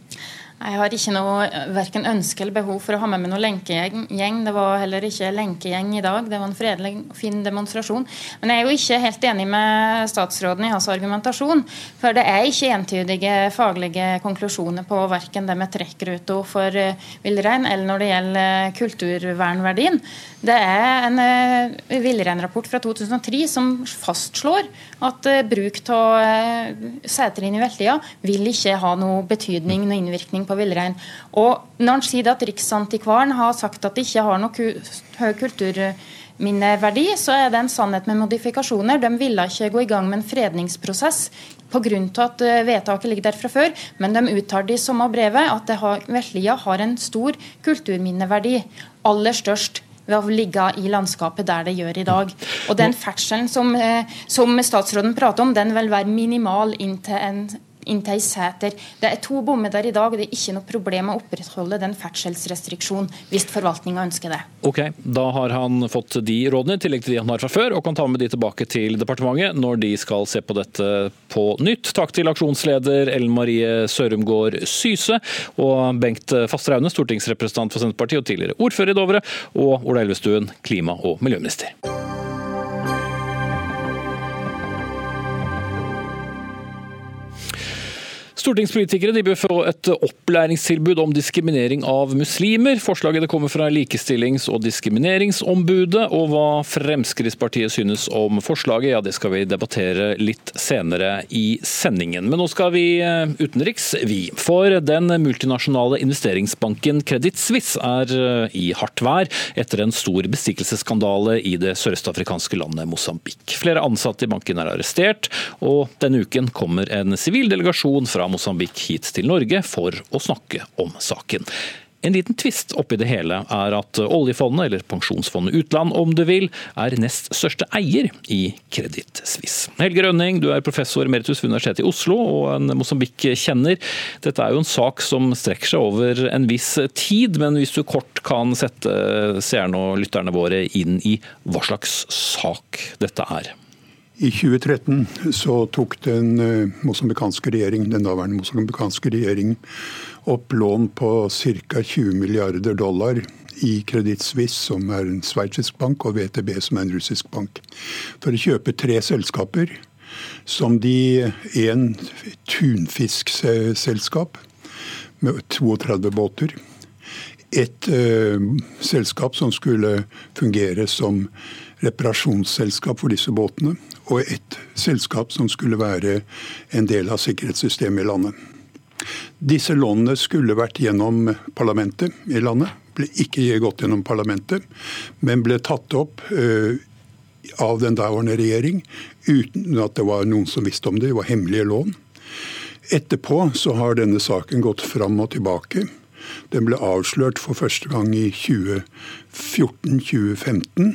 Speaker 8: Jeg har ikke noe verken ønske eller behov for å ha med meg noe lenkegjeng. Det var heller ikke lenkegjeng i dag, det var en fredelig fin demonstrasjon. Men jeg er jo ikke helt enig med statsråden i hans argumentasjon. For det er ikke entydige faglige konklusjoner på verken det med trekkruta for eh, villrein eller når det gjelder eh, kulturvernverdien. Det er en uh, villreinrapport fra 2003 som fastslår at bruk av uh, seterinn i veltida vil ikke ha noe betydning, noe innvirkning på på villrein. Og når han sier at Riksantikvaren har sagt at det ikke har noe høy kulturminneverdi, så er det en sannhet med modifikasjoner. De ville ikke gå i gang med en fredningsprosess pga. at eh, vedtaket ligger der fra før, men de uttaler i samme brevet at har, Veslia har en stor kulturminneverdi. Aller størst ved å ligge i landskapet der det gjør i dag. Og Den ferdselen som, eh, som statsråden prater om, den vil være minimal inntil en inntil Sæter. Det er to bommer der i dag, og det er ikke noe problem å opprettholde den ferdselsrestriksjonen hvis forvaltninga ønsker det.
Speaker 2: Ok, Da har han fått de rådene, i tillegg til de han har fra før, og kan ta med de tilbake til departementet når de skal se på dette på nytt. Takk til aksjonsleder Ellen Marie Sørumgård Syse og Bengt Fasteraune, stortingsrepresentant for Senterpartiet og tidligere ordfører i Dovre, og Ola Elvestuen, klima- og miljøminister. Stortingspolitikere bør få et opplæringstilbud om diskriminering av muslimer. Forslaget kommer fra Likestillings- og diskrimineringsombudet. Og hva Fremskrittspartiet synes om forslaget, ja det skal vi debattere litt senere i sendingen. Men nå skal vi eh, utenriks, vi. For den multinasjonale investeringsbanken Credit Suisse er eh, i hardt vær etter en stor bestikkelsesskandale i det sørøstafrikanske landet Mosambik. Flere ansatte i banken er arrestert, og denne uken kommer en sivil delegasjon fra Mosambik hit til Norge for å snakke om saken. En liten tvist oppi det hele er at oljefondet, eller pensjonsfondet utland om du vil, er nest største eier i Kreditt Suisse. Helge Rønning, du er professor emeritus ved Universitetet i Oslo og en Mosambik-kjenner. Dette er jo en sak som strekker seg over en viss tid, men hvis du kort kan sette seerne og lytterne våre inn i hva slags sak dette er?
Speaker 10: I 2013 så tok den eh, mosambikanske regjering, den daværende mosambikanske regjering opp lån på ca. 20 milliarder dollar i Credit Suisse, som er en sveitsisk bank, og VTB, som er en russisk bank, for å kjøpe tre selskaper. Som de En tunfiskselskap med 32 båter. Et uh, selskap som skulle fungere som reparasjonsselskap for disse båtene, og et selskap som skulle være en del av sikkerhetssystemet i landet. Disse lånene skulle vært gjennom parlamentet i landet. Ble ikke gått gjennom parlamentet, men ble tatt opp uh, av den daværende regjering uten at det var noen som visste om det. Det var hemmelige lån. Etterpå så har denne saken gått fram og tilbake. Den ble avslørt for første gang i 2014-2015.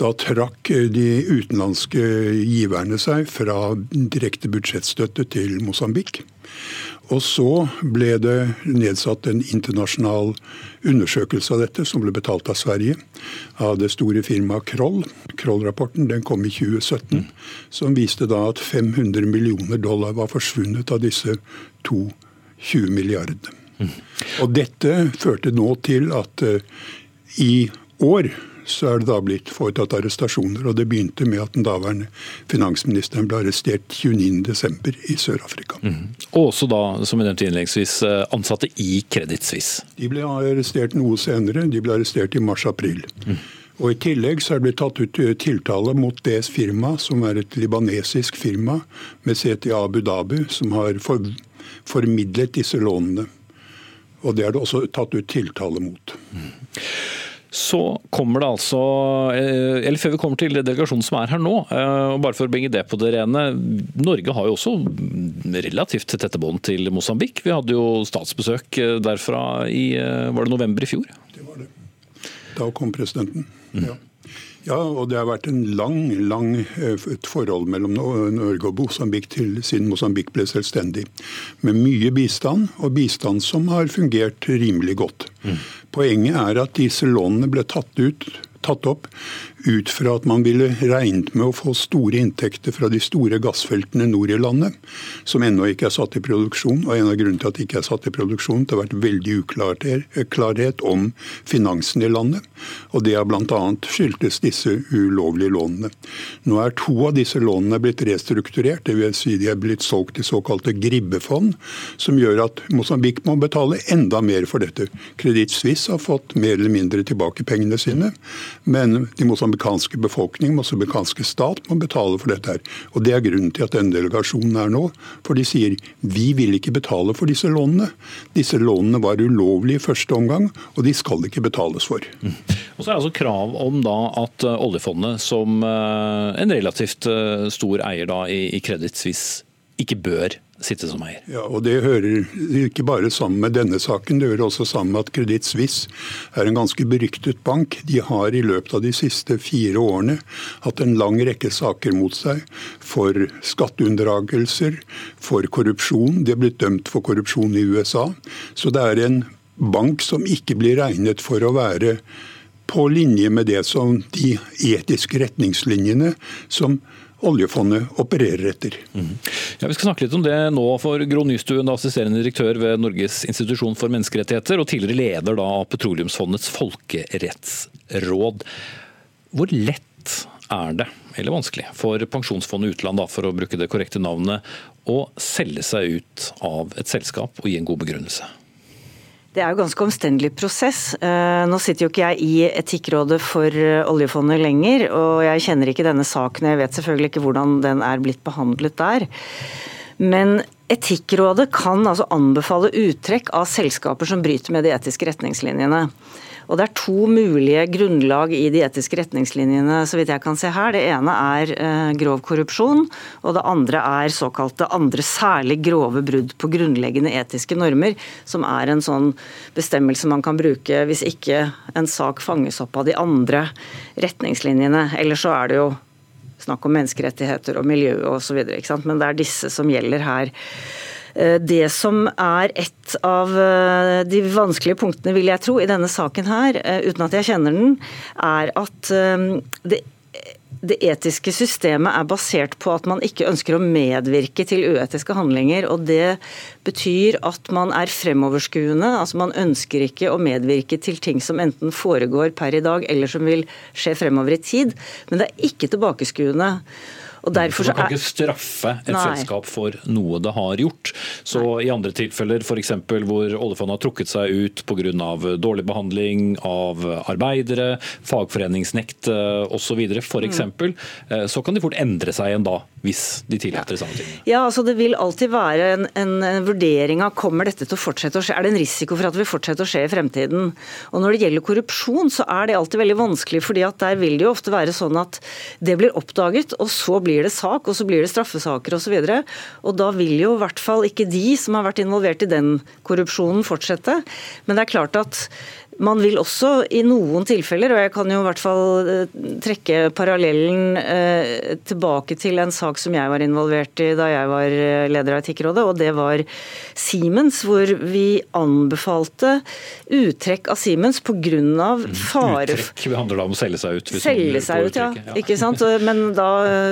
Speaker 10: Da trakk de utenlandske giverne seg fra direkte budsjettstøtte til Mosambik. Og så ble det nedsatt en internasjonal undersøkelse av dette, som ble betalt av Sverige, av det store firmaet Kroll. Kroll-rapporten den kom i 2017, som viste da at 500 millioner dollar var forsvunnet av disse to 20 milliardene. Mm. Og dette førte nå til at uh, i år så er det da blitt foretatt arrestasjoner. og Det begynte med at den daværende finansministeren ble arrestert 29.12. i Sør-Afrika. Mm.
Speaker 2: Også da, som jeg nevnte innledningsvis, eh, ansatte i Credit Suisse?
Speaker 10: De ble arrestert noe senere. De ble arrestert i mars-april. Mm. Og I tillegg så er det blitt tatt ut eh, tiltale mot DS firma, som er et libanesisk firma med sete i Abu Dhabi, som har for, formidlet disse lånene. Og Det er det også tatt ut tiltale mot. Mm.
Speaker 2: Så kommer det altså, eh, eller Før vi kommer til delegasjonen som er her nå, eh, og bare for å bringe det på det rene. Norge har jo også relativt tette bånd til Mosambik. Vi hadde jo statsbesøk eh, derfra i var det november i fjor?
Speaker 10: Det var det. Da kom presidenten. Mm. ja. Ja, og det har vært en lang, lang eh, et forhold mellom Norge og Mosambik siden Mosambik ble selvstendig. Med mye bistand, og bistand som har fungert rimelig godt. Mm. Poenget er at disse lånene ble tatt ut tatt opp ut fra at man ville regnet med å få store inntekter fra de store gassfeltene nord i landet, som ennå ikke er satt i produksjon. Og en av grunnene til at de ikke er satt i produksjon, det har vært veldig uklarhet om finansen i landet. Og det har bl.a. skyldtes disse ulovlige lånene. Nå er to av disse lånene blitt restrukturert, dvs. Si de er blitt solgt til såkalte gribbefond, som gjør at Mosambik må betale enda mer for dette. Kreditt Suisse har fått mer eller mindre tilbake pengene sine, men de mosambikanske befolkning, mosambikanske stat, må betale for dette. her. Og Det er grunnen til at denne delegasjonen er nå. For de sier vi vil ikke betale for disse lånene. Disse lånene var ulovlige i første omgang, og de skal ikke betales for. Mm.
Speaker 2: Og så er det altså krav om da at eh, oljefondet, som eh, en relativt eh, stor eier da i Credit ikke bør sitte som eier.
Speaker 10: Ja, og Det hører ikke bare sammen med denne saken, det hører også sammen med at Kreditt Suisse er en ganske beryktet bank. De har i løpet av de siste fire årene hatt en lang rekke saker mot seg for skatteunndragelser, for korrupsjon. De er blitt dømt for korrupsjon i USA. Så det er en bank som ikke blir regnet for å være på linje med det som de etiske retningslinjene som oljefondet opererer etter. Mm.
Speaker 2: Ja, vi skal snakke litt om det nå, for Gro Nystuen, assisterende direktør ved Norges institusjon for menneskerettigheter og tidligere leder av Petroleumsfondets folkerettsråd. Hvor lett er det, eller vanskelig, for Pensjonsfondet utland, da, for å bruke det korrekte navnet, å selge seg ut av et selskap og gi en god begrunnelse?
Speaker 11: Det er jo ganske omstendelig prosess. Eh, nå sitter jo ikke jeg i Etikkrådet for eh, oljefondet lenger, og jeg kjenner ikke denne saken. Jeg vet selvfølgelig ikke hvordan den er blitt behandlet der. Men Etikkrådet kan altså anbefale uttrekk av selskaper som bryter med de etiske retningslinjene. Og Det er to mulige grunnlag i de etiske retningslinjene, så vidt jeg kan se her. Det ene er eh, grov korrupsjon, og det andre er såkalte andre særlig grove brudd på grunnleggende etiske normer, som er en sånn bestemmelse man kan bruke hvis ikke en sak fanges opp av de andre retningslinjene. Ellers så er det jo snakk om menneskerettigheter og miljø osv. Men det er disse som gjelder her. Eh, det som er et av eh, de vanskelige punktene, vil jeg tro, i denne saken her, eh, uten at jeg kjenner den, er at det det etiske systemet er basert på at man ikke ønsker å medvirke til uetiske handlinger. og Det betyr at man er fremoverskuende. altså Man ønsker ikke å medvirke til ting som enten foregår per i dag eller som vil skje fremover i tid. Men det er ikke tilbakeskuende.
Speaker 2: Og derfor Man kan ikke straffe et Nei. selskap for noe det har gjort. Så Nei. I andre tilfeller, f.eks. hvor oljefondet har trukket seg ut pga. dårlig behandling av arbeidere, fagforeningsnekt osv., f.eks., mm. Eh, så kan de fort endre seg igjen da, hvis de tillater samme ting.
Speaker 11: Ja, altså Det vil alltid være en, en, vurdering av kommer dette til å fortsette å skje. Er det en risiko for at det vil fortsette å skje i fremtiden? Og Når det gjelder korrupsjon, så er det alltid veldig vanskelig, fordi at der vil det jo ofte være sånn at det blir oppdaget, og så blir blir det sak, og så blir det straffesaker osv. Og, så og da vil jo i hvert fall ikke de som har vært involvert i den korrupsjonen, fortsette. Men det er klart at man vil også i noen tilfeller, og jeg kan jo i hvert fall eh, trekke parallellen eh, tilbake til en sak som jeg var involvert i da jeg var eh, leder av Etikkrådet, og det var Siemens, hvor vi anbefalte uttrekk av Siemens pga. Mm, fare
Speaker 2: Uttrekk handler da om å selge seg ut?
Speaker 11: Selge seg ut, ja. ja. Ikke sant? Men da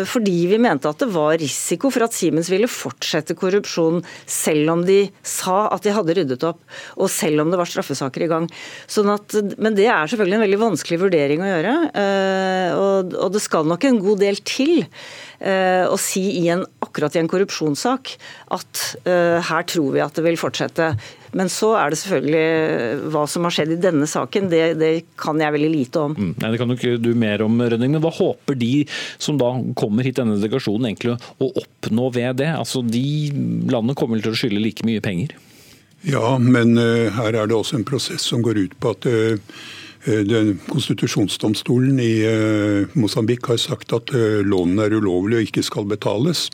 Speaker 11: fordi vi mente at det var risiko for at Siemens ville fortsette korrupsjon selv om de sa at de hadde ryddet opp, og selv om det var straffesaker i gang. Sånn at, men det er selvfølgelig en veldig vanskelig vurdering å gjøre. Eh, og, og det skal nok en god del til eh, å si i en, akkurat i en korrupsjonssak at uh, her tror vi at det vil fortsette. Men så er det selvfølgelig hva som har skjedd i denne saken, det, det kan jeg veldig lite om.
Speaker 2: Mm, nei, Det kan nok du mer om, Rønning. Men hva håper de som da kommer hit, denne delegasjonen, egentlig å oppnå ved det? Altså, De landene kommer til å skylde like mye penger?
Speaker 10: Ja, men uh, her er det også en prosess som går ut på at Den Konstitusjonsdomstolen i Mosambik har sagt at lånene er ulovlige og ikke skal betales.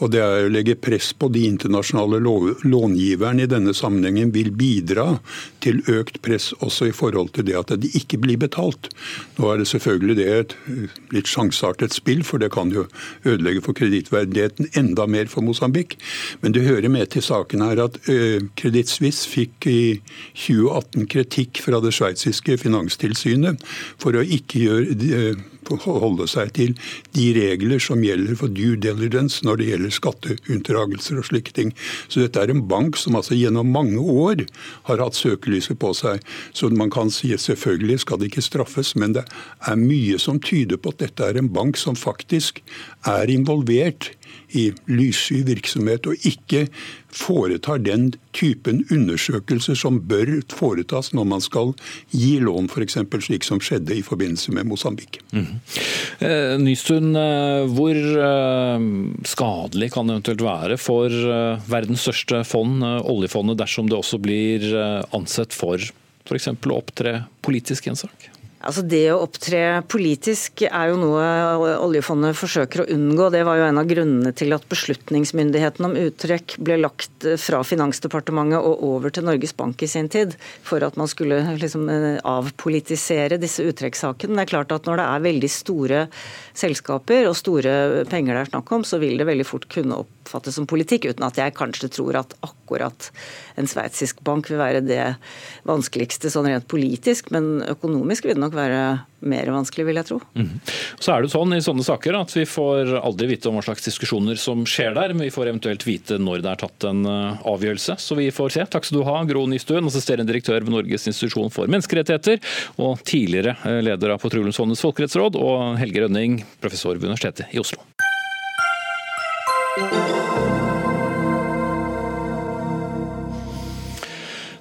Speaker 10: Og Det er å legge press på de internasjonale långiverne i denne sammenhengen vil bidra til økt press også i forhold til det at de ikke blir betalt. Nå er det selvfølgelig det et litt sjanseartet spill, for det kan jo ødelegge for kredittverdigheten enda mer for Mosambik. Men det hører med til saken her at Kreditt Suisse fikk i 2018 kritikk fra det sveitsiske finanstilsynet for å ikke gjøre holde seg til de regler som gjelder for due diligence når det gjelder skatteunndragelser og slike ting. Så dette er en bank som altså gjennom mange år har hatt søkelyset på seg. Så man kan si at selvfølgelig skal det ikke straffes, men det er mye som tyder på at dette er en bank som faktisk er involvert i lyssky virksomhet, og ikke foretar den typen undersøkelser som bør foretas når man skal gi lån, f.eks. slik som skjedde i forbindelse med Mosambik. Mm.
Speaker 2: Eh, Nystuen, eh, hvor eh, skadelig kan det eventuelt være for verdens største fond, oljefondet, dersom det også blir ansett for f.eks. å opptre politisk i en sak?
Speaker 11: Altså Det å opptre politisk er jo noe oljefondet forsøker å unngå. Det var jo en av grunnene til at beslutningsmyndigheten om uttrekk ble lagt fra Finansdepartementet og over til Norges Bank i sin tid, for at man skulle liksom avpolitisere disse uttrekkssakene. Det er klart at Når det er veldig store selskaper og store penger det er snakk om, så vil det veldig fort kunne oppfattes som politikk, uten at jeg kanskje tror at akkurat en sveitsisk bank vil være det vanskeligste sånn rent politisk, men økonomisk vil det nok være mer vanskelig, vil jeg tro. Mm.
Speaker 2: Så er det sånn i sånne saker at vi får aldri vite om hva slags diskusjoner som skjer der, men vi får eventuelt vite når det er tatt en eh, avgjørelse. Så vi får se. Takk skal du ha, Gro Nystuen, assisterende direktør ved Norges institusjon for menneskerettigheter, og tidligere eh, leder av Petroleumsfondets folkerettsråd, og Helge Rønning, professor ved Universitetet i Oslo.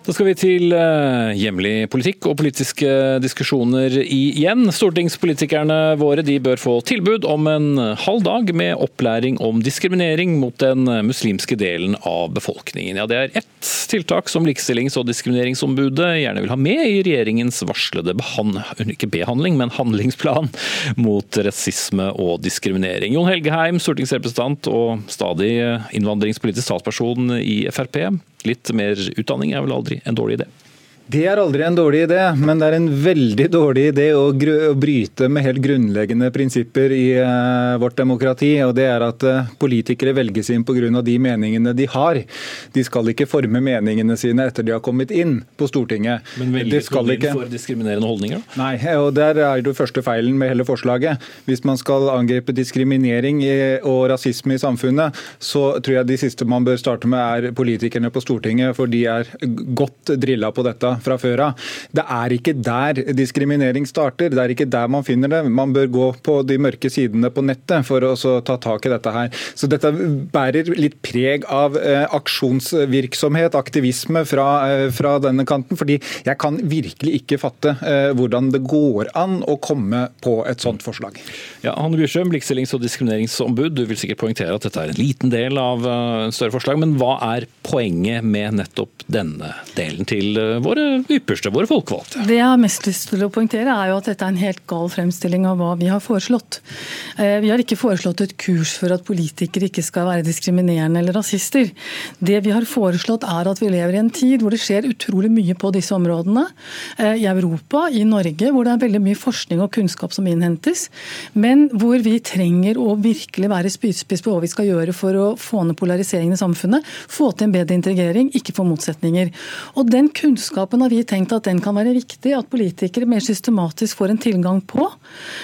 Speaker 2: Da skal vi til eh, hjemlig politikk og politiske diskusjoner igjen. Stortingspolitikerne våre de bør få tilbud om en halv dag med opplæring om diskriminering mot den muslimske delen av befolkningen. Ja, Det er ett tiltak som Likestillings- og diskrimineringsombudet gjerne vil ha med i regjeringens varslede ikke behandling, men handlingsplan mot rasisme og diskriminering. Jon Helgeheim, stortingsrepresentant og stadig innvandringspolitisk talsperson i Frp. Litt mer utdanning er vel aldri en dårlig idé?
Speaker 12: Det er aldri en dårlig idé, men det er en veldig dårlig idé å, bryte med helt grunnleggende prinsipper i uh, vårt demokrati. og Det er at uh, politikere velges inn pga. de meningene de har. De skal ikke forme meningene sine etter de har kommet inn på Stortinget.
Speaker 2: Men velger de ikke for diskriminerende holdninger?
Speaker 12: Nei, og der er det første feilen med hele forslaget. Hvis man skal angripe diskriminering og rasisme i samfunnet, så tror jeg de siste man bør starte med er politikerne på Stortinget, for de er godt drilla på dette fra før av. Det er ikke der diskriminering starter. Det er ikke der man finner det. Man bør gå på de mørke sidene på nettet for å ta tak i dette her. Så dette bærer litt preg av eh, aksjonsvirksomhet, aktivisme fra, eh, fra, denne kanten. fordi jeg kan virkelig ikke fatte eh, hvordan det går an å komme på et sånt forslag.
Speaker 2: Ja, Hanne Bjørsøm, likestillings- og diskrimineringsombud. Du vil sikkert poengtere at dette er en liten del av en større forslag, men hva er poenget med nettopp denne delen til våre ypperste, våre folkevalgte.
Speaker 13: Det jeg har mest lyst til å poengtere, er jo at dette er en helt gal fremstilling av hva vi har foreslått. Eh, vi har ikke foreslått et kurs for at politikere ikke skal være diskriminerende eller rasister. Det vi har foreslått er at vi lever i en tid hvor det skjer utrolig mye på disse områdene. Eh, I Europa, i Norge, hvor det er veldig mye forskning og kunnskap som innhentes. Men hvor vi trenger å virkelig være spydspiss på hva vi skal gjøre for å få ned polariseringen i samfunnet. Få til en bedre integrering, ikke få motsetninger. Og den kunnskapen kunnskapen har vi tenkt at den kan være viktig, at politikere mer systematisk får en tilgang på.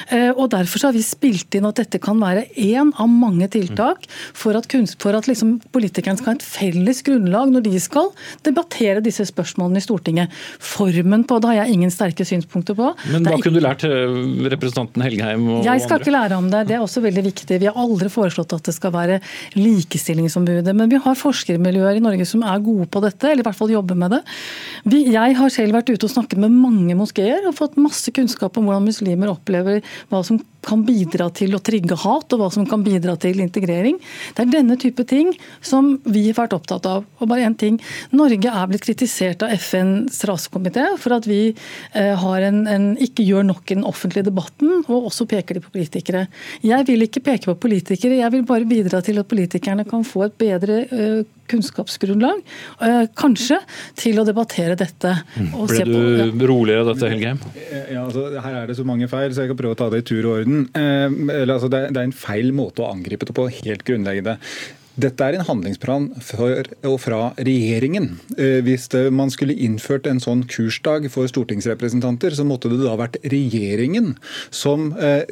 Speaker 13: Eh, og Derfor har vi spilt inn at dette kan være én av mange tiltak for at, for at liksom politikerne skal ha et felles grunnlag når de skal debattere disse spørsmålene i Stortinget. Formen på det har jeg ingen sterke synspunkter på.
Speaker 2: Men hva kunne du lært eh, representanten Helgheim og
Speaker 13: Jeg skal andre? ikke lære om det, det er også veldig viktig. Vi har aldri foreslått at det skal være likestillingsombudet, men vi har forskermiljøer i Norge som er gode på dette, eller i hvert fall jobber med det. Vi, jeg Jeg har selv vært ute og snakket med mange moskeer og fått masse kunnskap om hvordan muslimer opplever hva som kan bidra til å trigge hat, og hva som kan bidra til integrering. Det er denne type ting som vi har vært opptatt av. Og bare en ting, Norge er blitt kritisert av FNs rasekomité for at vi har en, en, ikke gjør nok i den offentlige debatten, og også peker de på politikere. Jeg vil ikke peke på politikere, jeg vil bare bidra til at politikerne kan få et bedre uh, kunnskapsgrunnlag, eh, kanskje, til å debattere dette.
Speaker 2: Mm. Ble du på, ja. roligere av dette, Helgheim?
Speaker 12: Ja, altså, her er det så mange feil, så jeg kan prøve å ta det i tur og orden. Eh, altså, det, er en feil måte å angripe det på, helt grunnleggende. Dette er en handlingsplan for og fra regjeringen. Hvis hvis man skulle innført en sånn kursdag for stortingsrepresentanter, så måtte det da vært regjeringen som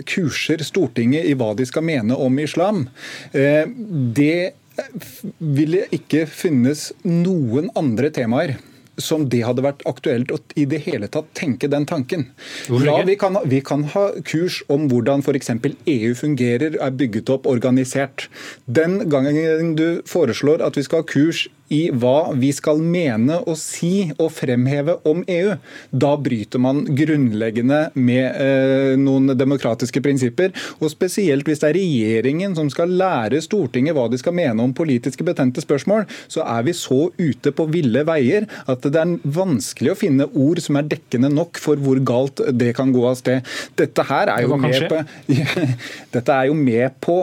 Speaker 12: kurser Stortinget i hva de skal mene om islam. Det ville ikke finnes noen andre temaer som det hadde vært aktuelt å i det hele tatt tenke den tanken. Ja, vi kan, vi kan ha kurs om hvordan f.eks. EU fungerer, er bygget opp, organisert. Den gangen du foreslår at vi skal ha kurs i hva vi skal mene og si og fremheve om EU. Da bryter man grunnleggende med eh, noen demokratiske prinsipper. Og spesielt hvis det er regjeringen som skal lære Stortinget hva de skal mene om politiske betente spørsmål, så er vi så ute på ville veier at det er vanskelig å finne ord som er dekkende nok for hvor galt det kan gå av sted. Dette her er jo, med på, dette er jo med på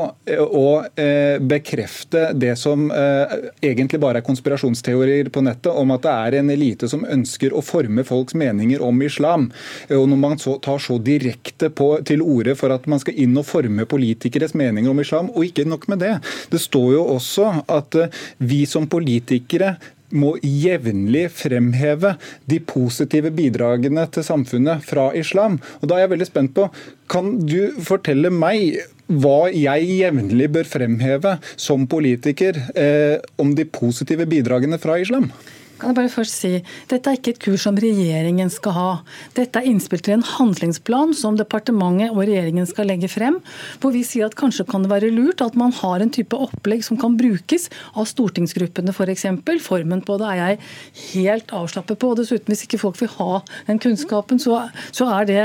Speaker 12: å eh, bekrefte det som eh, egentlig bare er konspirasjonsteorier på nettet om at det er en elite som ønsker å forme folks meninger om islam. Og når man så tar så direkte på, til orde for at man skal inn og forme politikeres meninger om islam, og ikke nok med det. Det står jo også at eh, vi som politikere må jevnlig fremheve de positive bidragene til samfunnet fra islam. Og Da er jeg veldig spent på, kan du fortelle meg hva jeg jevnlig bør fremheve som politiker eh, om de positive bidragene fra islam?
Speaker 13: Kan jeg bare først si, Dette er ikke et kurs som regjeringen skal ha. Dette er innspill til en handlingsplan som departementet og regjeringen skal legge frem. Hvor vi sier at kanskje kan det være lurt at man har en type opplegg som kan brukes av stortingsgruppene f.eks. For Formen på det er jeg helt avslappet på. og Dessuten, hvis ikke folk vil ha den kunnskapen, så, så er, det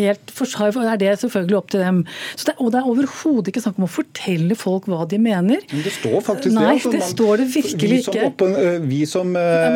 Speaker 13: helt, er, det selvfølgelig opp til dem. Det, og det er overhodet ikke snakk om å fortelle folk hva de mener.
Speaker 12: Men det står faktisk
Speaker 13: Nei,
Speaker 12: det. Altså,
Speaker 13: det man, står det virkelig ikke.
Speaker 12: Oppen, vi som uh,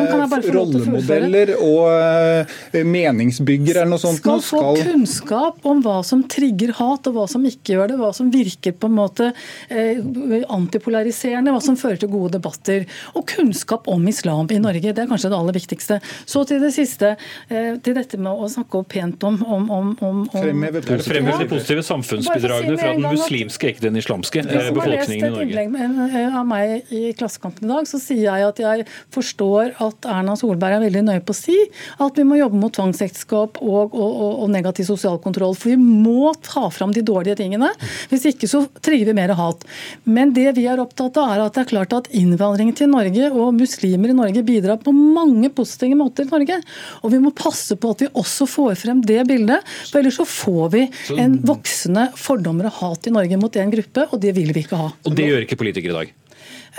Speaker 12: rollemodeller og uh, meningsbyggere eller noe sånt.
Speaker 13: Skal få skal... kunnskap om hva som trigger hat, og hva som ikke gjør det. Hva som virker på en måte uh, antipolariserende, hva som fører til gode debatter. Og kunnskap om islam i Norge. Det er kanskje det aller viktigste. Så til det siste, til dette med å snakke pent om, om, om, om
Speaker 2: Fremheve de positive samfunnsbidragene fra den muslimske, ikke den islamske befolkningen i Norge. Hvis du har lest et
Speaker 13: innlegg av meg i Klassekampen i dag, så sier jeg at jeg forstår at at Erna Solberg er veldig nøye på å si at vi må jobbe mot tvangsekteskap og, og, og, negativ sosial kontroll. For vi må ta fram de dårlige tingene. Hvis ikke så trigger vi mer hat. Men det vi er opptatt av, er at det er klart at innvandringen til Norge og muslimer i Norge bidrar på mange positive måter i Norge. Og vi må passe på at vi også får frem det bildet, for ellers så får vi en voksende fordommer og hat i Norge mot en gruppe, og det vil vi ikke ha.
Speaker 2: Og det gjør ikke politikere i dag?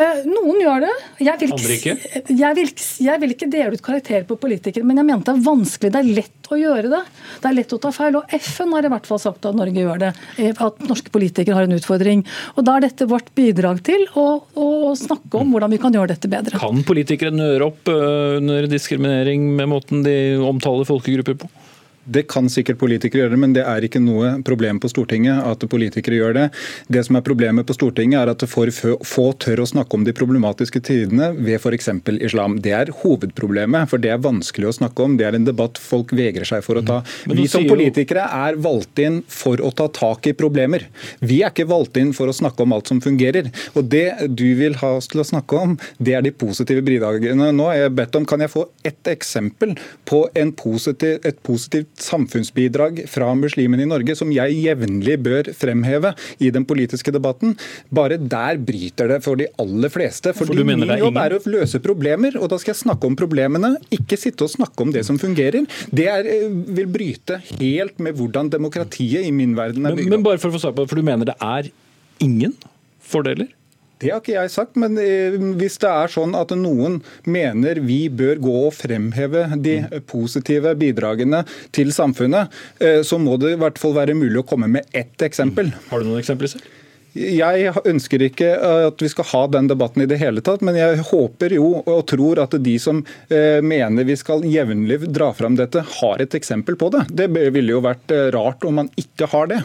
Speaker 13: Eh, noen gjør det. Jeg vil, ikke, jeg, vil, jeg vil, ikke, dele ut karakterer på politikere, men jeg mente det er vanskelig. Det er lett å gjøre det. Det er lett å ta feil. Og FN har i hvert fall sagt at Norge gjør det. Eh, at norske politikere har en utfordring. Og Da er dette vårt bidrag til å, å snakke om hvordan vi kan gjøre dette bedre.
Speaker 2: Kan politikere nøre opp eh, under diskriminering med måten de omtaler folkegrupper på?
Speaker 12: Det kan sikkert politikere gjøre, men det er ikke noe problem på Stortinget at politikere gjør det. Det som er problemet på Stortinget, er at for få tør å snakke om de problematiske tidene ved f.eks. islam. Det er hovedproblemet, for det er vanskelig å snakke om. Det er en debatt folk vegrer seg for å ta. Mm. Vi som politikere er valgt inn for å ta tak i problemer. Vi er ikke valgt inn for å snakke om alt som fungerer. Og det du vil ha oss til å snakke om, det er de positive bidragene. Nå har jeg bedt om, kan jeg få ett eksempel på positiv, et positivt samfunnsbidrag fra muslimene i Norge som jeg jevnlig bør fremheve i den politiske debatten. Bare der bryter det for de aller fleste. For, for min jobb er å løse problemer, og da skal jeg snakke om problemene, ikke sitte og snakke om det som fungerer. Det er, eh, vil bryte helt med hvordan demokratiet i min verden er bygd
Speaker 2: opp. Men, men bare for å få svar på det, for du mener det er ingen fordeler?
Speaker 12: Det har ikke jeg sagt, men eh, hvis det er sånn at noen mener vi bør gå og fremheve de positive bidragene til samfunnet, eh, så må det i hvert fall være mulig å komme med ett eksempel.
Speaker 2: Har du noen eksempler selv?
Speaker 12: Jeg ønsker ikke at vi skal ha den debatten i det hele tatt, men jeg håper jo og tror at de som eh, mener vi skal jevnlig dra fram dette, har et eksempel på det. Det ville jo vært rart om man ikke har det.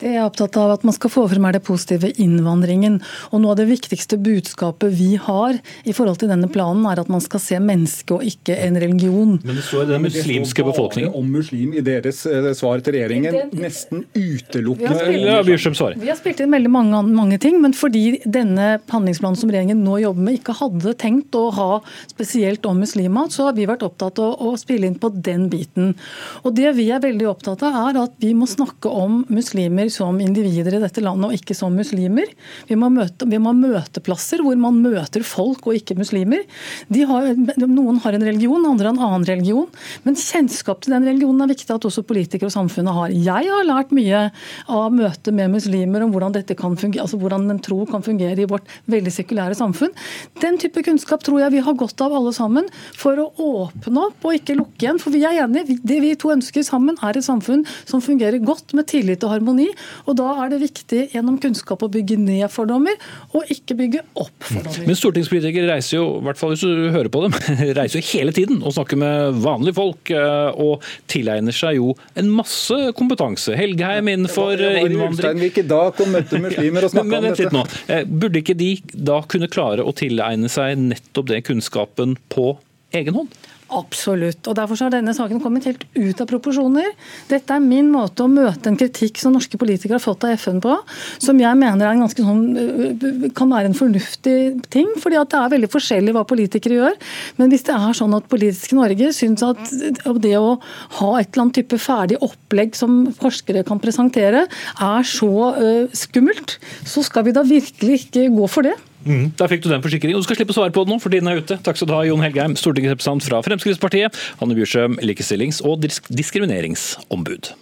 Speaker 13: Det jeg er opptatt av at man skal få frem er det positive innvandringen. Og Noe av det viktigste budskapet vi har i forhold til denne planen, er at man skal se mennesket og ikke en religion.
Speaker 2: Men det står den muslimske befolkningen.
Speaker 12: Om muslim i deres eh, svar til regjeringen, nesten utelukkende.
Speaker 13: Vi har spilt inn veldig mange, mange ting, men fordi denne handlingsplanen som regjeringen nå jobber med, ikke hadde tenkt å ha spesielt om muslimer, så har vi vært opptatt av å spille inn på den biten. Og Det vi er veldig opptatt av, er at vi må snakke om muslimer som individer i dette landet, og ikke som muslimer. Vi må, møte, vi må ha møteplasser hvor man møter folk og ikke muslimer. Har, noen har en religion, andre har en annen religion. Men kjennskap til den religionen er viktig at også politikere og samfunnet har. Jeg har lært mye av møtet med muslimer om hvordan, dette kan fungere, altså hvordan en tro kan fungere i vårt veldig sekulære samfunn. Den type kunnskap tror jeg vi har godt av alle sammen for å åpne opp og ikke lukke igjen. For vi er enige. Det vi to ønsker sammen, er et samfunn som fungerer godt med tillit og harmoni. Og Da er det viktig gjennom kunnskap å bygge ned fordommer, og ikke bygge opp fordommer.
Speaker 2: Men stortingspolitikere reiser jo, i hvert fall hvis du hører på dem, reiser jo hele tiden og snakker med vanlige folk, eh, og tilegner seg jo en masse kompetanse. Helgheim innenfor innvandring
Speaker 12: Hvilke dag og møtte muslimer og snakka om dette.
Speaker 2: Nå. Eh, burde ikke de da kunne klare å tilegne seg nettopp det kunnskapen på egen hånd?
Speaker 13: Absolutt. og Derfor har denne saken kommet helt ut av proporsjoner. Dette er min måte å møte en kritikk som norske politikere har fått av FN på, som jeg mener er sånn, øh, kan være en fornuftig ting. fordi det er veldig forskjellig hva politikere gjør. Men hvis det er sånn at politiske Norge syns at det å ha et eller annet type ferdig opplegg som forskere kan presentere, er så uh, skummelt, så skal vi da virkelig ikke gå for det.
Speaker 2: Mm. Der fikk du den forsikringen. Du skal slippe å svare på det nå, for tiden er ute. Takk skal du ha, Jon Helgheim, stortingsrepresentant fra Fremskrittspartiet. Hanne Bjursøm, likestillings- og disk diskrimineringsombud.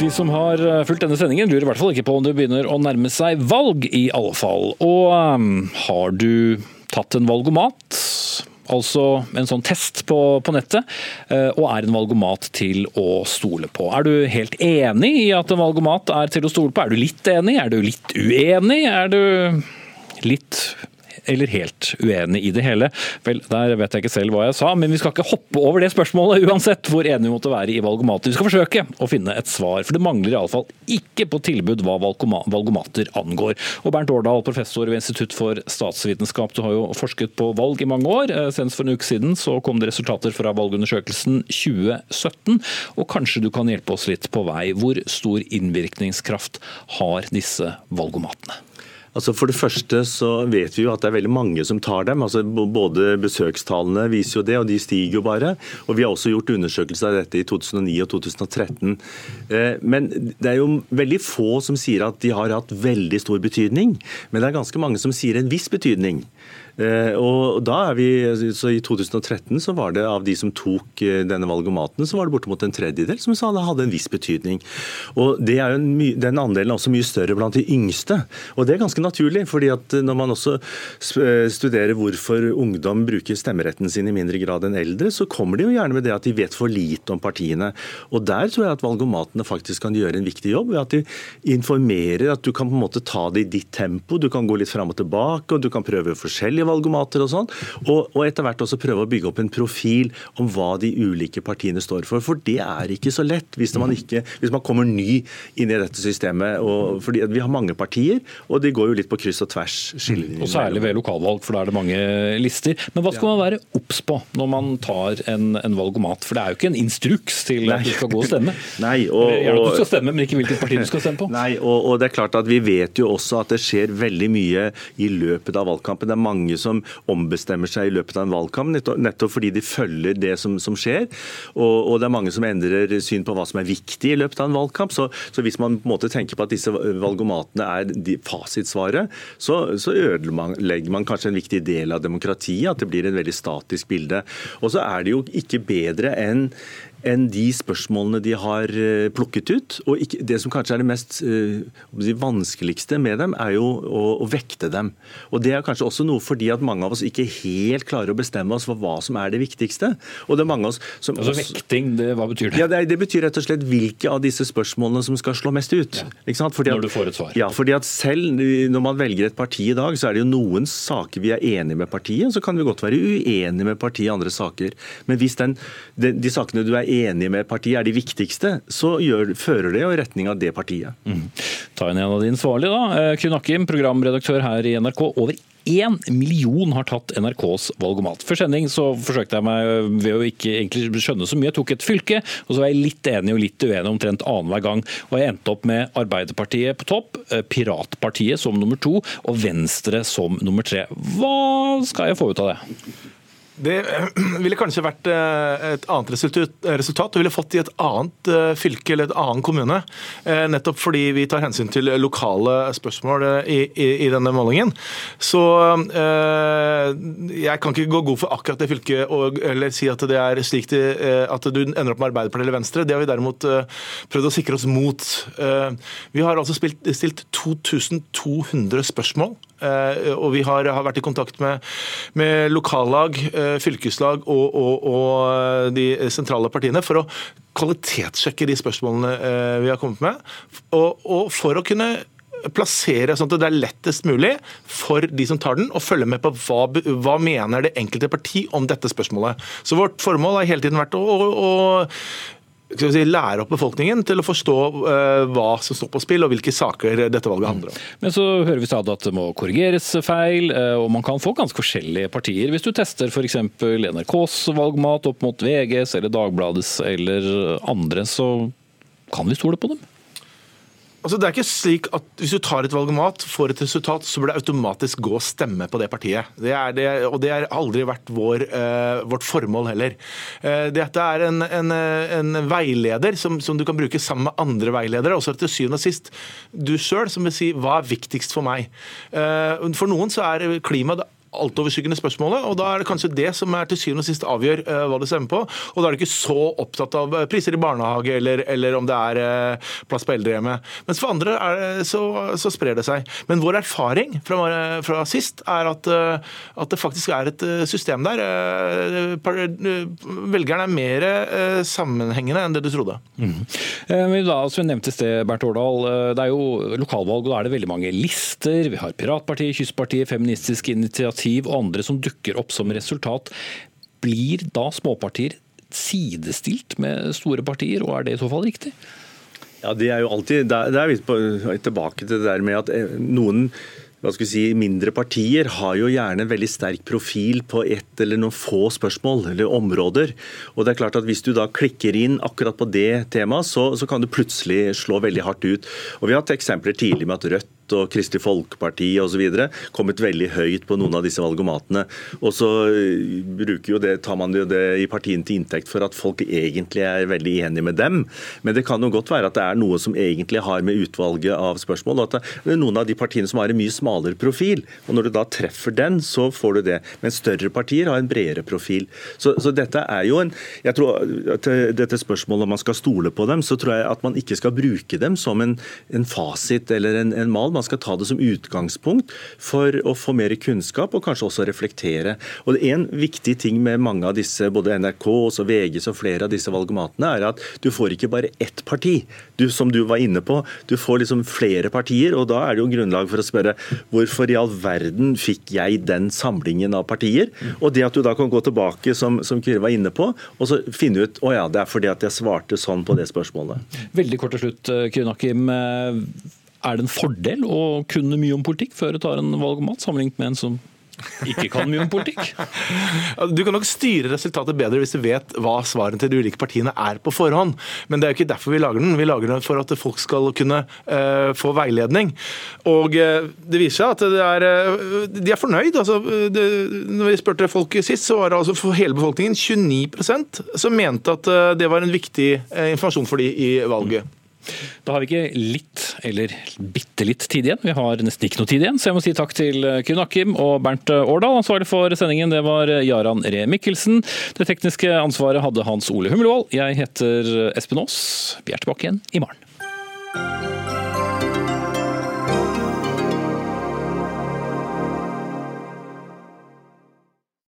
Speaker 2: De som har eh, fulgt denne sendingen, lurer i hvert fall ikke på om det begynner å nærme seg valg, i alle fall. Og um, har du tatt en valgomat? Altså en sånn test på, på, nettet, eh, og er en valgomat til å stole på. Er du helt enig i at en valgomat er til å stole på? Er du litt enig? Er du litt uenig? Er du litt eller helt uenig i det hele? Vel, der vet jeg ikke selv hva jeg sa, men vi skal ikke hoppe over det spørsmålet uansett hvor enig vi måtte være i valgomater. Vi skal forsøke å finne et svar, for det mangler iallfall ikke på tilbud hva valgomater angår. Og Bernt Årdal, professor ved Institutt for statsvitenskap, du har jo forsket på valg i mange år. Eh, senest for en uke siden så kom det resultater fra valgundersøkelsen 2017, og kanskje du kan hjelpe oss litt på vei. Hvor stor innvirkningskraft har disse valgomatene?
Speaker 14: Altså For det første så vet vi jo at det er veldig mange som tar dem. altså Både besøkstallene viser jo det, og de stiger jo bare. Og Vi har også gjort undersøkelser av dette i 2009 og 2013. Eh, men det er jo veldig få som sier at de har hatt veldig stor betydning. Men det er ganske mange som sier en viss betydning. Eh, og da er vi, så I 2013 så var det av de som tok eh, denne valgomaten, så var det bortimot en tredjedel som sa det hadde en viss betydning. Og det er jo en, Den andelen er også mye større blant de yngste. Og det er ganske naturlig, fordi at når man også eh, studerer hvorfor ungdom bruker stemmeretten sin i mindre grad enn eldre, så kommer de jo gjerne med det at de vet for lite om partiene. Og der tror jeg at valgomatene faktisk kan gjøre en viktig jobb, ved at de informerer at du kan på en måte ta det i ditt tempo, du kan gå litt fram og tilbake, og du kan prøve forskjellige valgomater og sånn. Og, og, etter hvert også prøve å bygge opp en profil om hva de ulike partiene står for. For det er ikke så lett hvis man, ikke, hvis man kommer ny inn i dette systemet. Og, fordi Vi har mange partier, og de går jo litt på kryss og tvers.
Speaker 2: Og Særlig ved lokalvalg, for da er det mange lister. Men hva skal man være obs på når man tar en, en, valgomat? For det er jo ikke en instruks til Nei. at du skal gå og stemme.
Speaker 14: Nei, og,
Speaker 2: Gjerne du skal stemme, men ikke hvilket parti du skal stemme på.
Speaker 14: Nei, og, og det er klart at Vi vet jo også at det skjer veldig mye i løpet av valgkampen. Det er mange som ombestemmer seg i løpet av en valgkamp, nettopp fordi de følger det som, som skjer. Og, og, det er mange som endrer syn på hva som er viktig i løpet av en valgkamp. Så, så hvis man på en måte tenker på at disse valgomatene er de, fasitsvaret, så, så ødelegger man kanskje en viktig del av demokratiet. At det blir en veldig statisk bilde. Og så er det jo ikke bedre enn enn de spørsmålene de har eh, plukket ut. Og ikke, det som kanskje er det mest uh, vanskeligste med dem, er jo å, å, vekte dem. Og Det er kanskje også noe fordi at mange av oss ikke helt klarer å bestemme oss for hva som er det viktigste. Og det er mange av oss som
Speaker 2: altså også, Vekting, det, hva betyr det?
Speaker 14: Ja, det, det, betyr rett og slett hvilke av disse spørsmålene som skal slå mest ut.
Speaker 2: Ja. Fordi når du får et svar.
Speaker 14: Ja, fordi at selv når man velger et parti i dag, så er det jo noen saker vi er enige med partiet, så kan vi godt være uenige med partiet i andre saker. Men hvis den, de, de sakene du er enig med partiet er de viktigste, så gjør, fører det jo i retning av det partiet. Mm.
Speaker 2: Ta inn en av de ansvarlige, da. Eh, Kun Akim, programredaktør her i NRK. Over én million har tatt NRKs valgomat. Før sending så forsøkte jeg meg ved å ikke egentlig skjønne så mye. Jeg tok et fylke, og så var jeg litt enig og litt uenig omtrent annenhver gang. Og jeg endte opp med Arbeiderpartiet på topp, eh, Piratpartiet som nummer to og Venstre som nummer tre. Hva skal jeg få ut av det?
Speaker 15: Det ville kanskje vært eh, et annet resultat. Du ville fått i et annet eh, fylke eller et annen kommune. Eh, nettopp fordi vi tar hensyn til lokale spørsmål i, i, i denne målingen. Så jeg kan ikke gå god for akkurat det fylket og, eller si at det er slik det, at du ender opp med Arbeiderpartiet eller Venstre. Det har vi derimot prøvd å sikre oss mot. Vi har altså spilt, stilt 2200 spørsmål og vi har, har, vært i kontakt med, med lokallag, fylkeslag og, og, og de sentrale partiene for å kvalitetssjekke de spørsmålene eh, vi har kommet med. Og, og for å kunne plassere sånn at det er lettest mulig for de som tar den, å følge med på hva, hva mener det enkelte parti om dette spørsmålet. Så Vårt formål har hele tiden vært å, å, å si, lære opp befolkningen til å forstå uh, hva som står på spill og hvilke saker dette valget handler om.
Speaker 2: Men så hører vi stadig at det må korrigeres feil, uh, og man kan få ganske forskjellige partier. Hvis du tester f.eks. NRKs valgmat opp mot VGs eller Dagbladets eller andre, så kan vi stole på dem?
Speaker 15: Altså, det er ikke slik at Hvis du tar et valgomat, får et resultat, så bør det automatisk gå og stemme på det partiet. Det er det, og det har aldri vært vår, uh, vårt formål heller. Uh, dette er en, en, en veileder som, som, du kan bruke sammen med andre veiledere. Også til syvende og sist du sjøl som vil si hva er viktigst for meg. Uh, for noen så er klima det altoverskyggende spørsmålet. og Da er det kanskje det som er til syvende og sist avgjør uh, hva du stemmer på. Og da er du ikke så opptatt av eh, priser i barnehage eller, eller om det er uh, plass på eldrehjemmet. Mens for andre det, så, så, sprer det seg. Men vår erfaring fra, fra sist er at, uh, at, det faktisk er et system der. velgerne er mer sammenhengende enn det du trodde.
Speaker 2: Mm. Da, som nevnte i sted, Bernt Årdal, det er jo lokalvalg, og da er det veldig mange lister. Vi har Piratpartiet, Kystpartiet, Feministisk initiativ initiativ og andre som dukker opp som resultat, blir da småpartier sidestilt med store partier, og er det i så fall riktig?
Speaker 14: Ja, det er jo alltid, Det er vi tilbake til det der med at eh, noen hva skal vi si, mindre partier har jo gjerne veldig sterk profil på ett eller noen få spørsmål eller områder. Og det er klart at Hvis du da klikker inn akkurat på det temaet, så, så kan du plutselig slå veldig hardt ut. Og Vi har hatt eksempler tidlig med at Rødt og Kristelig Folkeparti osv. kommet veldig høyt på noen av disse valgomatene. Og så eh, jo det, tar man jo det i partiene til inntekt for at folk egentlig er veldig enige med dem. Men det kan jo godt være at det er noe som egentlig har med utvalget av spørsmål, og at det er noen av de partiene som har en mye smalere profil. Og når du da treffer den, så får du det. Men større partier har en bredere profil. Så, så dette er jo en jeg tror at Dette spørsmålet om man skal stole på dem, så tror jeg at man ikke skal bruke dem som en, en fasit eller en, en mal man skal ta det som utgangspunkt for å få mer kunnskap og kanskje også reflektere. Og En viktig ting med mange av disse, både NRK og VGs og flere av disse valgomatene, er at du får ikke bare ett parti, du, som du var inne på. Du får liksom flere partier, og da er det jo grunnlag for å spørre hvorfor i all verden fikk jeg den samlingen av partier? Og det at du da kan gå tilbake, som, som Kyrre var inne på, og så finne ut å ja, det er fordi at jeg svarte sånn på det spørsmålet.
Speaker 2: Veldig kort til slutt, Kyrre Nakim. Er det en fordel å kunne mye om politikk før du tar en valgomat, sammenlignet med en som ikke kan mye om politikk?
Speaker 15: Du kan nok styre resultatet bedre hvis du vet hva svarene til de ulike partiene er på forhånd. Men det er jo ikke derfor vi lager den. Vi lager den for at folk skal kunne uh, få veiledning. Og uh, det viser seg at er, uh, de er fornøyd. Altså, det, når vi spurte folk sist, så var det altså for hele befolkningen 29% som mente at det var en viktig informasjon for de i valget.
Speaker 2: Da har vi ikke litt eller bitte litt tid igjen. Vi har nesten ikke noe tid igjen, så jeg må si takk til Kun Akim og Bernt Årdal. Ansvarlig for sendingen det var Jaran Ree Mikkelsen. Det tekniske ansvaret hadde Hans Ole Humlevold. Jeg heter Espen Aas. Vi er tilbake igjen i morgen.